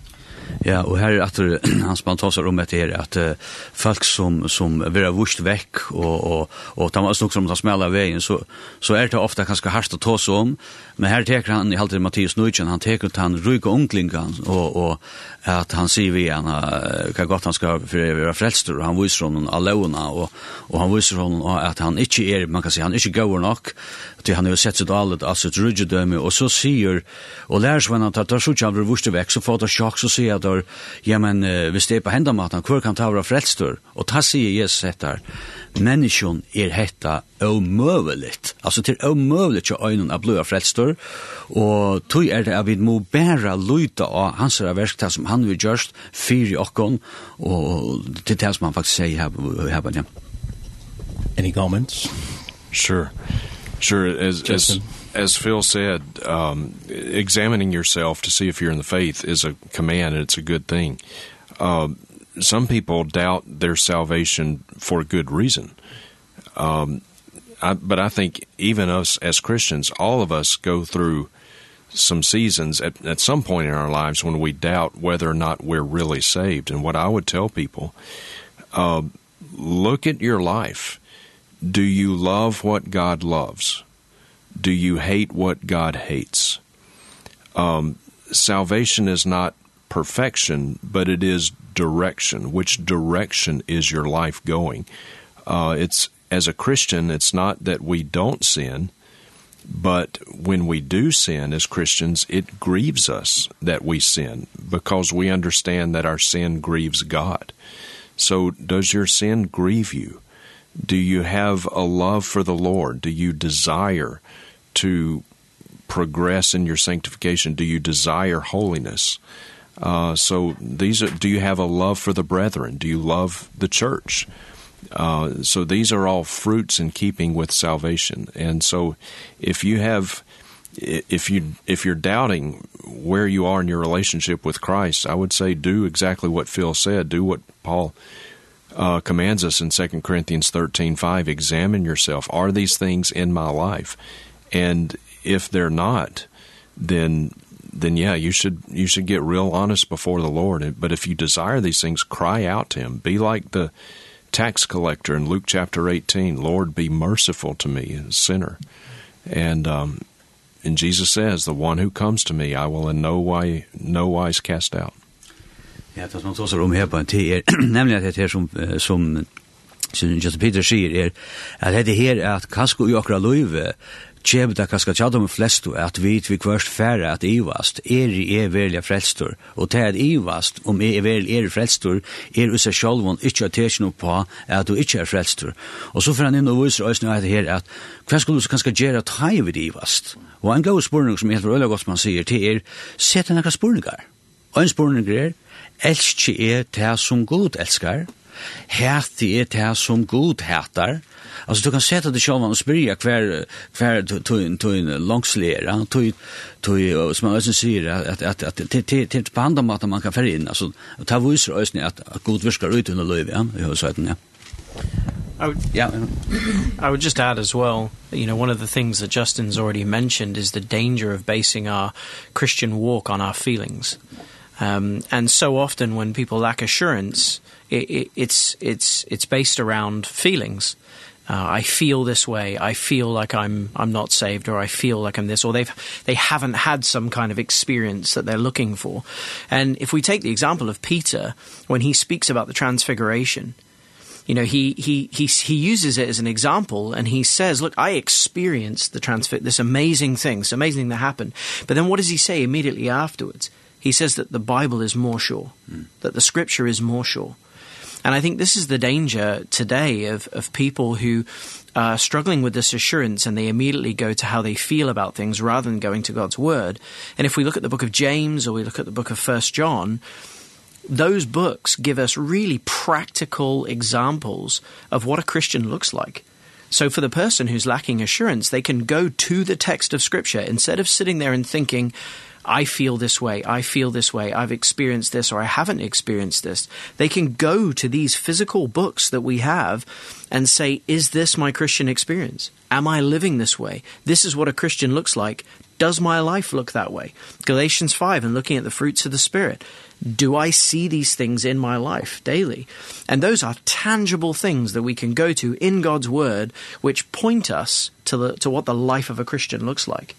Ja, og her er at hans man tar om etter her, at uh, folk som, som vil ha vust vekk, og, og, og de man snakket som de smela veien, så, så er det ofte ganske hardt å ta seg om, men her teker han, i halte Mathias Nujtjen, han teker ut han ryga omklingan, og, og at han sier vi han, hva godt han skal være frelster, og han viser honom alona, og, og han viser honom at han ikke er, man kan si, han er ikke gaur nok, til han har sett sitt allet, altså et rydgedømme, og så sier, og lærersvennen at det er så ikke han blir vurste vekk, så får det sjokk, så sier at ja, men hvis det er på hendamaten, hvor kan ta være frelstør? Og ta sier Jesus etter, menneskjon er hetta omøveligt, altså til omøveligt til øynene av blod frelstør, og tog er det at vi må bæra lyta av hans verkta som han vil gjørst, fyr i okkon, og til det som han faktisk sier her, her, på Any her, Sure. Sure, as Justin. as as Phil said, um, examining yourself to see if you're in the faith is a command, and it's a good thing. Um, some people doubt their salvation for good reason. Um, I, but I think even us as Christians, all of us go through some seasons at, at some point in our lives when we doubt whether or not we're really saved. And what I would tell people, uh, look at your life Do you love what God loves? Do you hate what God hates? Um, salvation is not perfection, but it is direction. Which direction is your life going? Uh, it's as a Christian, it's not that we don't sin, but when we do sin as Christians, it grieves us that we sin because we understand that our sin grieves God. So does your sin grieve you? Do you have a love for the Lord? Do you desire to progress in your sanctification? Do you desire holiness? Uh so these are do you have a love for the brethren? Do you love the church? Uh so these are all fruits in keeping with salvation. And so if you have if you if you're doubting where you are in your relationship with Christ, I would say do exactly what Phil said, do what Paul uh, commands us in 2 Corinthians 13:5 examine yourself. Are these things in my life? And if they're not, then then yeah, you should you should get real honest before the Lord. But if you desire these things, cry out to him. Be like the tax collector in Luke chapter 18, Lord, be merciful to me, a sinner. And um and Jesus says, the one who comes to me, I will in no way no wise cast out. Ja, det man talar om här på en tid är nämligen att det er som som som Justin Peter sier är at det här her att kanskje i akkurat löve Tjeb da kaska tjadum med flestu at vit vi kvørst færre at ivast er i er velja frelstur. Og til at ivast om er vel er frelstur er usa sjolvon ikkje attention på at du ikkje er frelstur. Og så fyrir han inn og viser oss nu at her at hva skulle du kanskje gjere at hei vid ivast og en god spurning som er helt øyla godt man sier til er sett enn spurningar. Og en spurning er elski er det som god elskar, hæti er det som god hætar, Alltså du kan sätta det själva och spyrja kvar kvar tog tog långslera tog tog som man ösen säger att att att till till på andra mat man kan föra in alltså ta visar ösen att god viskar ut under löv ja i har ja I would, yeah. I would just add as well, you know, one of the things that Justin's already mentioned is the danger of basing our Christian walk on our feelings. Um, and so often when people lack assurance, it, it, it's, it's, it's based around feelings. Uh, I feel this way. I feel like I'm, I'm not saved or I feel like I'm this or they've, they haven't had some kind of experience that they're looking for. And if we take the example of Peter, when he speaks about the transfiguration, you know he he he he uses it as an example and he says look i experienced the transfer this amazing thing this amazing thing that happened but then what does he say immediately afterwards He says that the Bible is more sure, mm. that the scripture is more sure. And I think this is the danger today of of people who are struggling with this assurance and they immediately go to how they feel about things rather than going to God's word. And if we look at the book of James or we look at the book of first John, those books give us really practical examples of what a Christian looks like. So for the person who's lacking assurance, they can go to the text of scripture instead of sitting there and thinking, I feel this way, I feel this way, I've experienced this or I haven't experienced this. They can go to these physical books that we have and say, is this my Christian experience? Am I living this way? This is what a Christian looks like. Does my life look that way? Galatians 5 and looking at the fruits of the Spirit. Do I see these things in my life daily? And those are tangible things that we can go to in God's Word, which point us to, the, to what the life of a Christian looks like.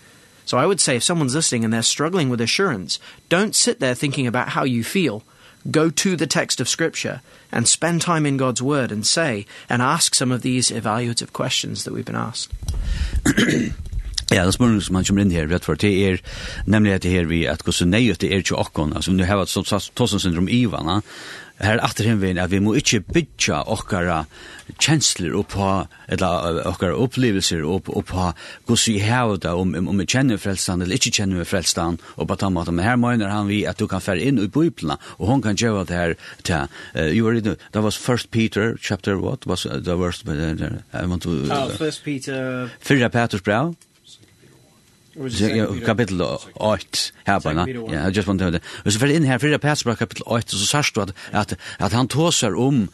So I would say if someone's listening and they're struggling with assurance, don't sit there thinking about how you feel. Go to the text of Scripture and spend time in God's Word and say and ask some of these evaluative questions that we've been asked. Ja, det spørsmål som han kommer inn her, rett for, det er nemlig at det her vi, at hvordan nøyet det er til okkon, altså om du har vi et sånt syndrom i vann, her atter henveien at vi må ikke bytja okkara kjensler og på, eller okkara opplevelser og på hvordan vi har det, om, om vi kjenner frelstan eller ikke kjenner frelstan, og på den måten, men her mener han vi at du kan fære inn i bøyplene, og hon kan gjøre det her til, uh, you were in, that was first Peter, chapter what, was uh, the worst, uh, I want to, uh, oh, first Peter, Fyrra Peters brev, kapitel 8 här bara. Ja, I just want to. Och så för in här för det kapitel 8 så sørst du att att at han tåsar om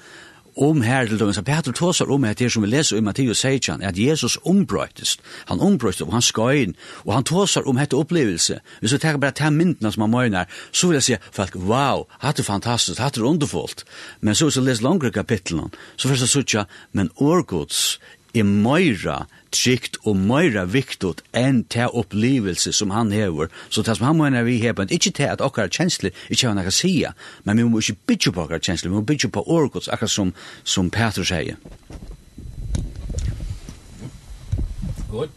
om her til dem så Petrus tåsar om det som vi läser i Matteus 16 att Jesus ombröttes. Han ombröttes og han skal inn. och han tåsar om hette upplevelse. Vi så tar bara ta myndna som man møgner, så vill jag säga folk wow, hade det fantastisk, hade er underfullt. Men så så läs langere kapitlen så första sucha men orgods er møyra trygt og møyra viktigt enn til opplevelse som han hever. Så det som han mener vi hever, ikke til at okkar kjensler ikke har noe sia, men vi må ikke bytja på okkar kjensler, vi må bytja på orgods, akkurat som, som Petrus sier. Good.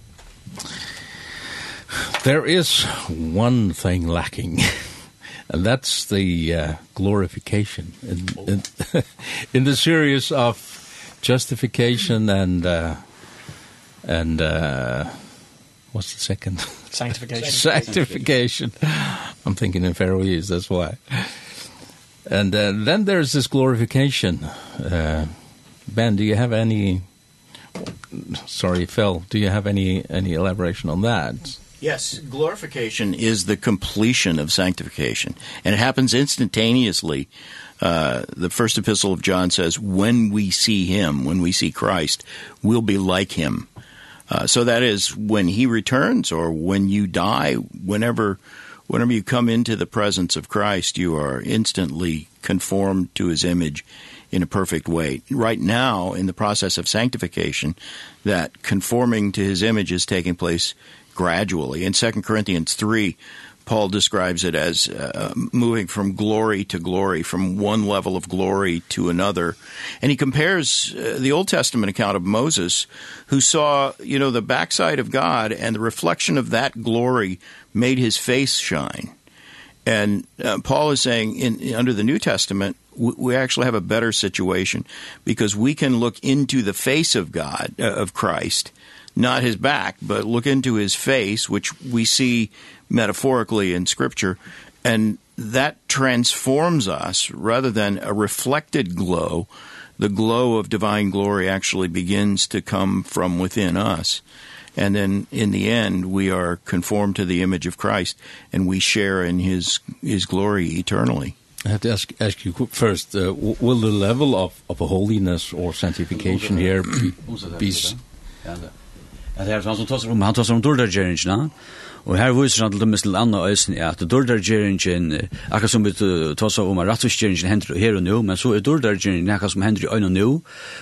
There is one thing lacking. and that's the uh, glorification in, in, in the series of justification and uh, and uh, what's the second? Sanctification. Sanctification. I'm thinking in faroese that's why. And uh, then there's this glorification. Uh, ben, do you have any sorry Phil, do you have any any elaboration on that? Yes, glorification is the completion of sanctification and it happens instantaneously uh, the first epistle of John says, when we see him, when we see Christ, we'll be like him. Uh, so that is when he returns or when you die, whenever, whenever you come into the presence of Christ, you are instantly conformed to his image in a perfect way. Right now, in the process of sanctification, that conforming to his image is taking place gradually. In 2 Corinthians 3, Paul describes it as uh, moving from glory to glory, from one level of glory to another. And he compares uh, the Old Testament account of Moses, who saw, you know, the backside of God, and the reflection of that glory made his face shine. And uh, Paul is saying in under the New Testament, we actually have a better situation because we can look into the face of God uh, of Christ not his back but look into his face which we see metaphorically in Scripture, and that transforms us rather than a reflected glow. The glow of divine glory actually begins to come from within us. And then in the end we are conformed to the image of Christ and we share in his his glory eternally. I have to ask, ask you first, uh, will the level of, of holiness or sanctification here be... be... Ja, det er sånn som tar seg om, han tar seg om Og her viser han til dem til andre øyne at dårdargjeringen, akkurat som vi tar seg om at rattvisgjeringen hender her og nå, men så er dårdargjeringen akkurat som hender i øyne og nå,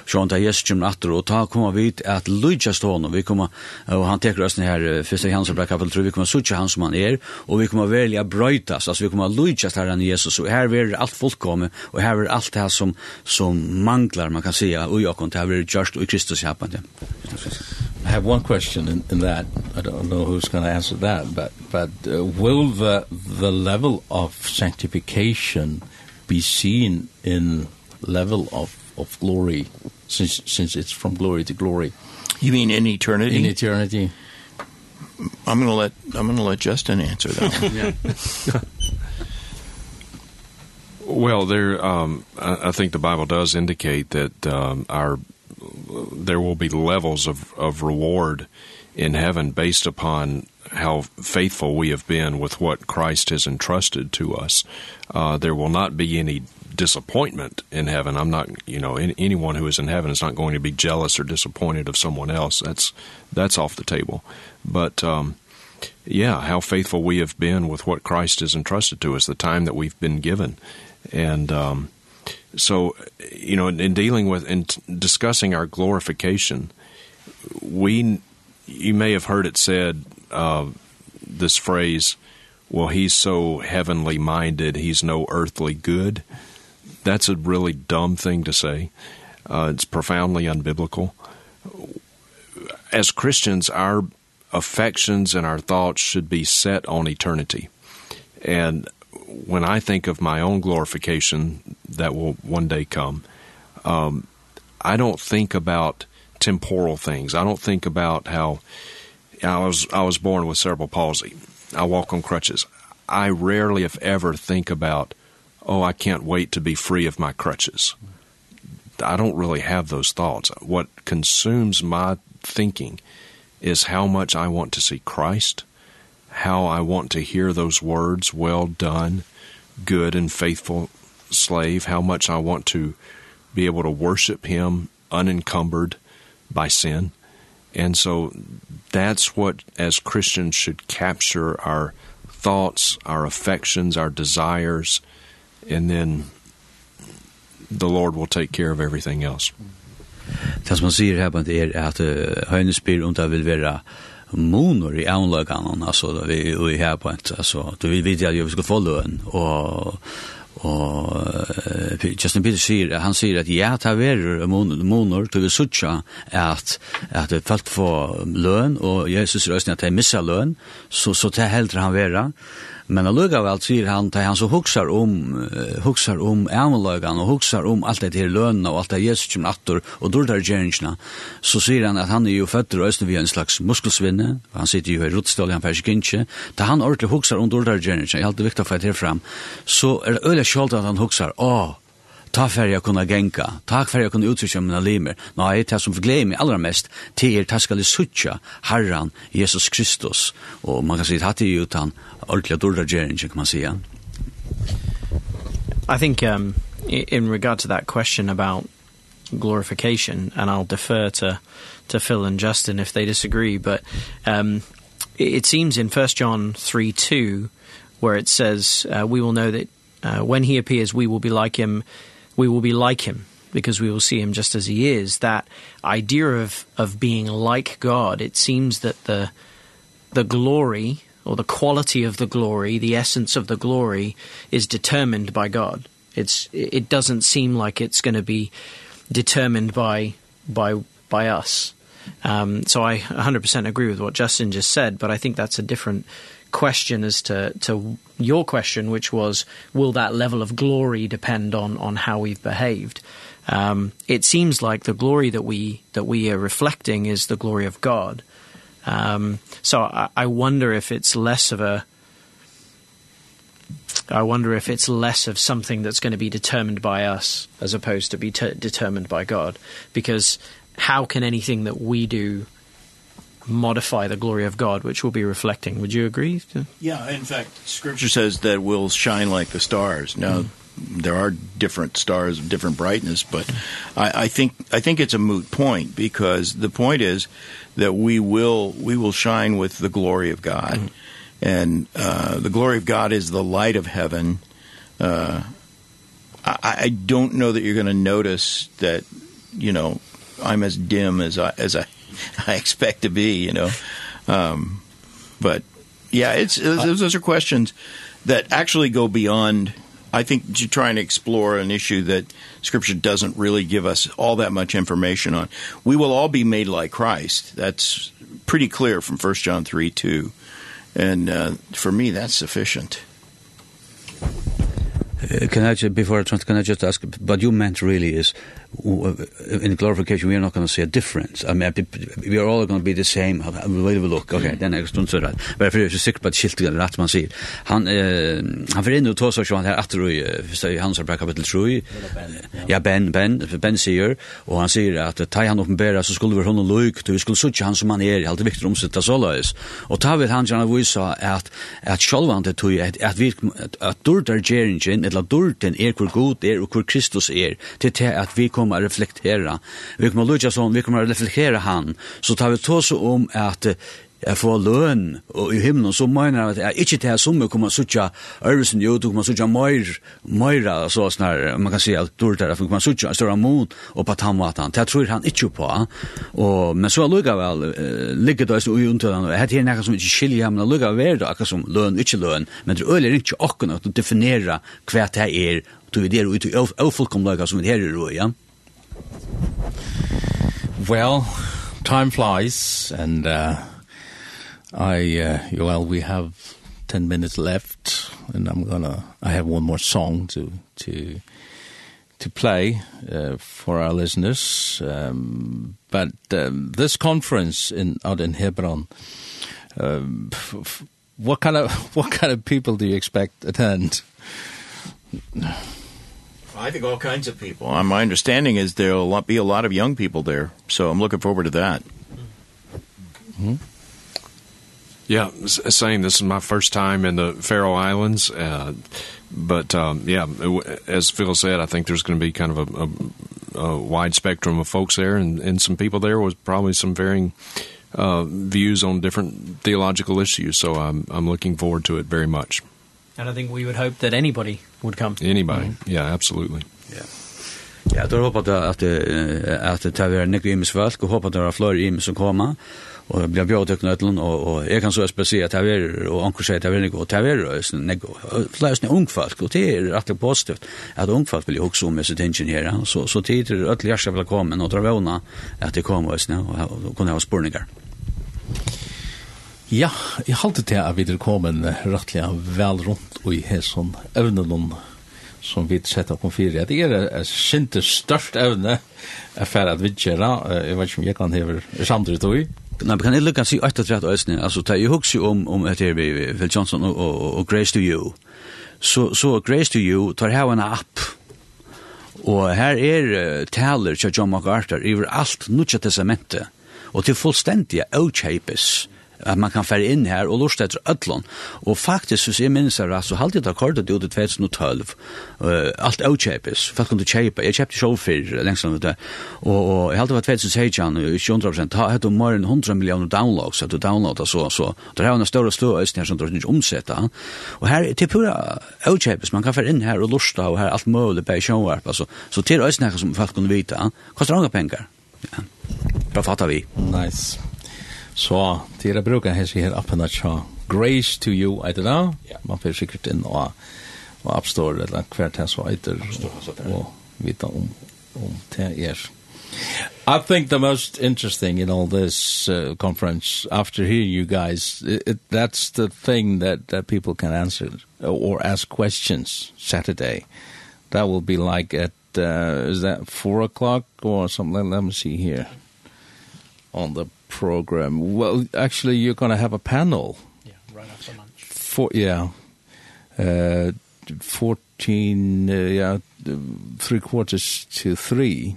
så han tar Jesus kommer atter, og ta kommer vi til at lydja stående, vi kommer, og han teker oss her, første hans og brekka kapitel vi kommer sutja han som han er, og vi kommer velja brøytas, altså vi kommer lydja her enn Jesus, og her er alt fullkomme, og her er alt det som, som manglar, man kan sija, og i det her er just og i Kristus hjelpende. Kristus I have one question in, in that. I don't know who's going to answer that, but but uh, will the the level of sanctification be seen in level of of glory since since it's from glory to glory? You mean in eternity? In eternity. I'm going to let I'm going to let Justin answer that. Well, there um I, I think the Bible does indicate that um our there will be levels of of reward in heaven based upon how faithful we have been with what Christ has entrusted to us. Uh there will not be any disappointment in heaven. I'm not, you know, in, anyone who is in heaven is not going to be jealous or disappointed of someone else. That's that's off the table. But um yeah, how faithful we have been with what Christ has entrusted to us, the time that we've been given. And um So, you know, in, in dealing with in discussing our glorification, we you may have heard it said uh this phrase, well he's so heavenly minded, he's no earthly good. That's a really dumb thing to say. Uh it's profoundly unbiblical. As Christians, our affections and our thoughts should be set on eternity. And when I think of my own glorification that will one day come, um, I don't think about temporal things. I don't think about how I was I was born with cerebral palsy. I walk on crutches. I rarely if ever think about, oh, I can't wait to be free of my crutches. I don't really have those thoughts. What consumes my thinking is how much I want to see Christ how I want to hear those words, well done, good and faithful slave, how much I want to be able to worship him unencumbered by sin. And so that's what as Christians should capture our thoughts, our affections, our desires, and then the Lord will take care of everything else. Det som man sier her på det er at Høyne spyr om det vil være monor i avlagan alltså vi vi här på ett alltså då vi vet ju vi ska få lön och och Justin Peter säger han säger att ja ta ver monor till sucha att att det fallt få lön och Jesus rösten att det missar lön så så det helt han vara Men allugavel sier han, til han som huksar om, uh, huksar om æmelagan og huksar om alt det her lønna og alt det Jesus kjem nattor og dårdar gjerningsna, så sier han at han er jo føtter og østene via en slags muskelsvinne, han sitter jo i ruttstål, han færsk ikke, da han ordentlig huksar om dårdar gjerningsna, jeg er alltid viktig å få det herfram, så er det øyla kjoldt at han huksar, åh, ta för jag kunna genka, tack för jag kunna utsöka mina limer. Nej, det som förgläder mig allra mest till er taskali sucha Herren Jesus Kristus. Och man kan säga att det är ju utan ordentliga dåliga gärning kan man säga. I think um in regard to that question about glorification and I'll defer to to Phil and Justin if they disagree but um it seems in 1 John 3:2 where it says uh, we will know that uh, when he appears we will be like him we will be like him because we will see him just as he is. That idea of of being like God it seems that the the glory or the quality of the glory the essence of the glory is determined by God. It's it doesn't seem like it's going to be determined by by by us. Um so i 100% agree with what Justin just said but i think that's a different question as to to your question which was will that level of glory depend on on how we've behaved? Um it seems like the glory that we that we are reflecting is the glory of God. Um so i i wonder if it's less of a I wonder if it's less of something that's going to be determined by us as opposed to be determined by God. Because how can anything that we do modify the glory of God, which we'll be reflecting. Would you agree? Yeah, in fact, Scripture says that we'll shine like the stars. Now, mm. there are different stars of different brightness, but I, I think I think it's a moot point because the point is that we will we will shine with the glory of God, mm. and uh, the glory of God is the light of heaven. Uh, I, I don't know that you're going to notice that you know I'm as dim as I as I I expect to be, you know. Um, but yeah, it's, it's those are questions that actually go beyond I think you're trying to explore an issue that scripture doesn't really give us all that much information on. We will all be made like Christ. That's pretty clear from 1 John 3, 2. And uh, for me, that's sufficient. Uh, can I just, before I can I just ask, but you meant really is in glorification we are not going to see a difference. I mean we are all going to be the same. Have a look okay then är stund så där men för det är så säkert på skilt det rätt man see han han för ändå tar så här att du så han så kapitel 3 ja ben. Ben ben ser och han säger att ta han uppenbara så skulle vi honom luk du skulle så han som han är helt viktigt om sitta så och ta vill han gärna visa att att självan det tog att att vi att dörter geringen eller dörten är hur god är och hur Kristus är till att vi kommer kommer att reflektera. Vi kommer att lycka sån, vi kommer att reflektera han. Så tar vi tås om att jeg får løn og i himmelen, så mener jeg at jeg ikke til jeg som kommer å sitte øvelsen i ut, kommer å sitte mer, mer, så snar, man kan si at dårlig der, for kommer å sitte en større mot og på tannmaten. Det tror han ikke på. Og, men så lukkavel, ligger det i untøden, og her er noe som ikke skiljer, men lukkavel er det akkurat som løn, ikke løn, men det øler ikke akkurat at du definerer hva det er, du er det ute i avfullkomlaget som det her er, ja. Well, time flies and uh I uh well we have 10 minutes left and I'm going to I have one more song to to to play uh, for our listeners. Um but um, this conference in out in Hebron um what kind of what kind of people do you expect attend? I think all kinds of people. Well, my understanding is there'll be a lot of young people there, so I'm looking forward to that. Mm -hmm. Yeah, saying this is my first time in the Faroe Islands, uh, but um, yeah, as Phil said, I think there's going to be kind of a, a, a wide spectrum of folks there, and, and some people there was probably some varying uh, views on different theological issues. So I'm I'm looking forward to it very much. And I think we would hope that anybody would come. Anybody. Mm. Yeah, absolutely. Yeah. Ja, då hoppas jag att att det tar vi en nyckel i och hoppas att det är fler i som kommer och blir bjöd till knøtlen, och och jag kan så spesielt at jeg och ankor säger att at jeg er nego, at jeg er nego, flere ung folk och det är rätt positivt at ungfolk vil jo også med disse tingene här så, så tid är öll jag ska väl komma och dra vågna att det kommer, oss nu och kunna ha spurningar. Ja, jeg halte til at vi er kommet rettelig vel rundt og i hesson evnen som vi setter på fire. Det er et sinte størst evne er for at vi gjør Jeg vet ikke om jeg kan heve samtidig tog. Nei, men kan jeg lukke si 38 øsne? Altså, jeg husker jo om, om etter vi, Phil Johnson og, og, og Grace to You. Så, så Grace to You tar her en app Og her er uh, taler til John MacArthur iver alt Nudja Testamentet, og til fullstendige avkjøpes. Mm at man kan fære inn her og lort etter ødlån. Og faktisk, hvis jeg minnes her, så halte jeg det akkordet ut i 2012. Uh, alt avkjøpes, folk kunne kjøpe. Jeg kjøpte sjål for lengst av det. Og, og jeg halte det var 2016, 100%, da hadde mer enn 100 millioner downloads, at du downloadet så, så. Det er en større stå øyne her som du ikke omsetter. Og her, til pura avkjøpes, man kan fære inn her og lort og her alt mulig på sjåvarp, altså. Så til øyne som folk kunne vite, koster andre penger. Ja. Bare fatter vi. Nice. Så til å bruke hese her appen at ja, Grace to you, I don't know. Man får sikkert inn og, og App Store eller hvert her så etter og vite om, om det er. I think the most interesting in all this uh, conference after hearing you guys it, it, that's the thing that that people can answer or ask questions Saturday. That will be like at uh, is that 4 o'clock or something? Let me see here. On the program. Well, actually, you're going to have a panel. Yeah, right after lunch. For, yeah. Uh, 14, uh, yeah, three quarters to three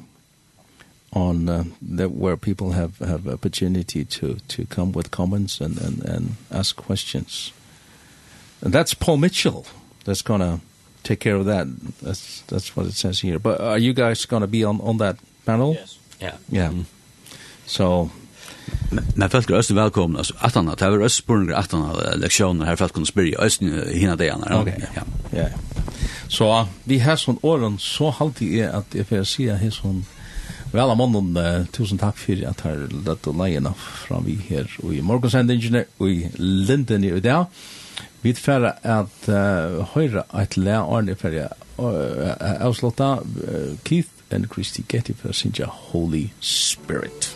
on uh, that where people have have opportunity to to come with comments and and and ask questions. And that's Paul Mitchell that's going to take care of that. That's that's what it says here. But are you guys going to be on on that panel? Yes. Yeah. Yeah. Mm -hmm. So Men folk er østen velkomne, altså, at han, det er øst spurninger at han har leksjoner her folk kunne spørre, østen hina det han Ok, ja. ja. Så vi har sånn åren, så halvtid er at jeg får si at jeg sånn Vel av månden, tusen takk for at her lett og leiene fra vi her og i morgensendingene og i linden i dag. Vi er ferdig at uh, høyre et le lea årene uh, avslutta uh, Keith and Christy Getty for å synge Holy Spirit.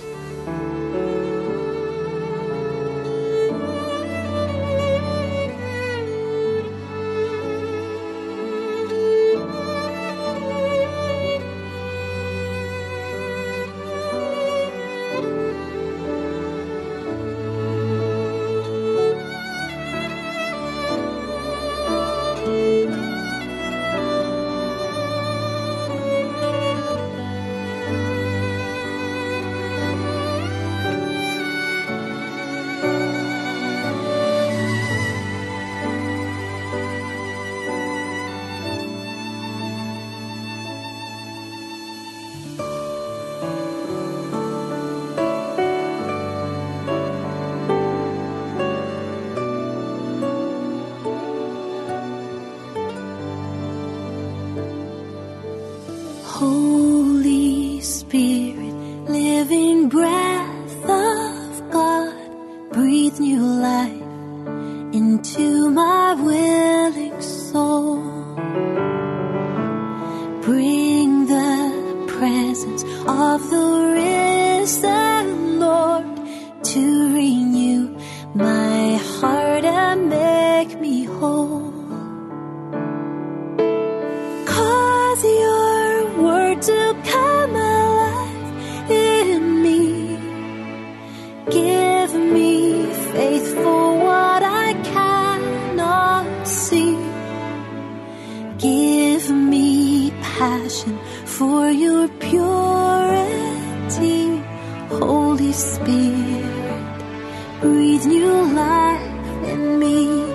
Spirit breathe new life in me.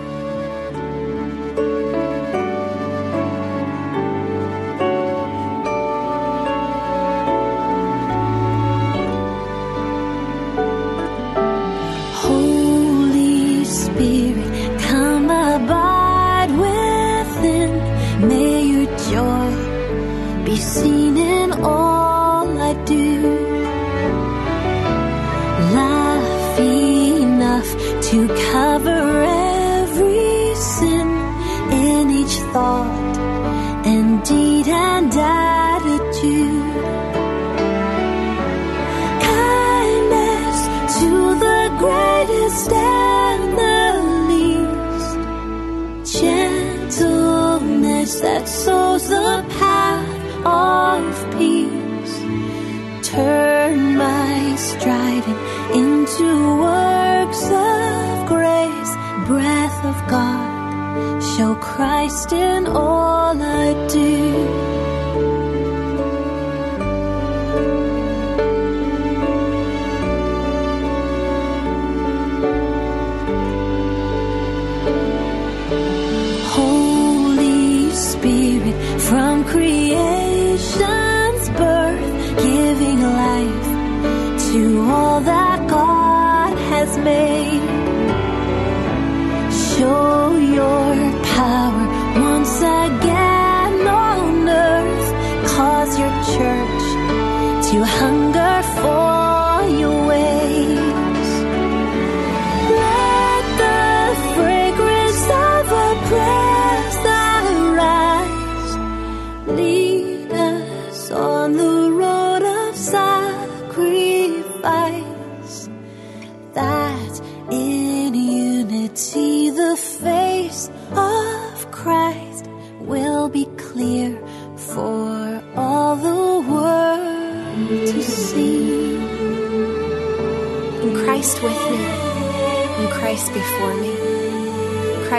in all I do.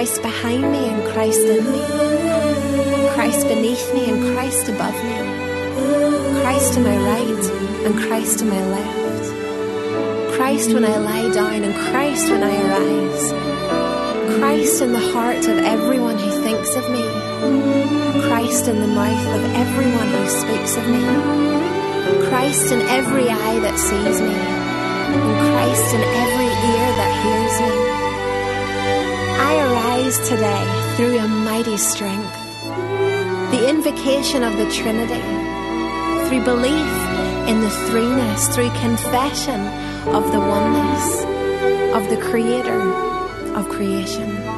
Christ behind me and Christ in me. Christ beneath me and Christ above me. Christ to my right and Christ to my left. Christ when I lie down and Christ when I arise. Christ in the heart of everyone who thinks of me. Christ in the mouth of everyone who speaks of me. Christ in every eye that sees me. And Christ in every ear that hears me. I arise today through your mighty strength, the invocation of the Trinity, through belief in the threeness, through confession of the oneness of the Creator of creation.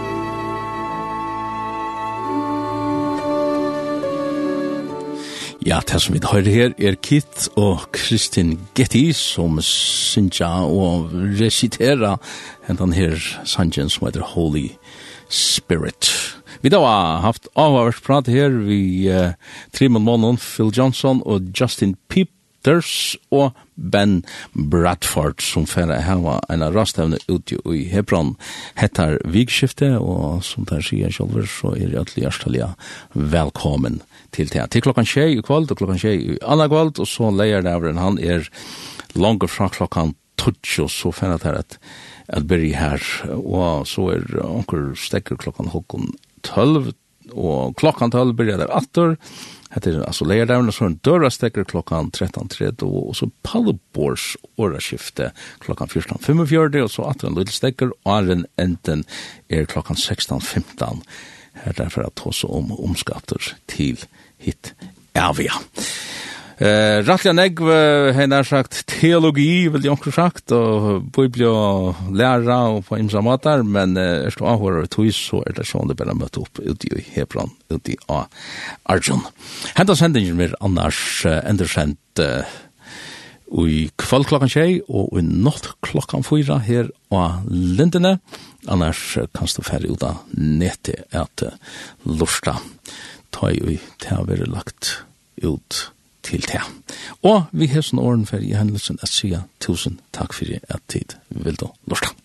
Ja, det som vi hører her er Kit og Kristin Getty som synger og reciterer hentan her sangen som heter Holy Spirit. Vi da har haft avhørt prat her vi uh, Trimon Monon, Phil Johnson og Justin Peters og Ben Bradford som færre hava en rastevne ute i Hebron hettar vikskifte og som der sier sjolver så er det atli hjertelig velkommen til det. Til klokkan tjei i kvöld og klokkan tjei i anna kvöld og så leier det han er langer fra klokkan tutsch og så færre at at byrja her, og så er onker stekker klokkan hokkon 12, og klokkan 12 byrja der atter, heter altså lærdagen, og så er en døra stekker klokkan 13.30, og så pallebors åraskifte klokkan 14.45, og så atter en lille stekker, og er enten er klokkan 16.15, her derfor at hos om omskatter til hit avia. Ja, Eh, rattliga negv, henne har sagt teologi, vil jeg onkur sagt, og biblia og læra og på imsa matar, men eh, er stå avhåret og tog, så er det sånn det bare møte opp ute i Hebron, ute i Arjun. Henta sendingen blir annars eh, endersendt eh, i kvall klokkan tjei og i natt klokkan fyra her av Lindene, annars kan du færre ut av nettet at uh, lorsta, ta i, ta i, ta i, lagt ut til det. Og vi har sånn åren for i hendelsen at sier tusen takk for at tid vil du lortet.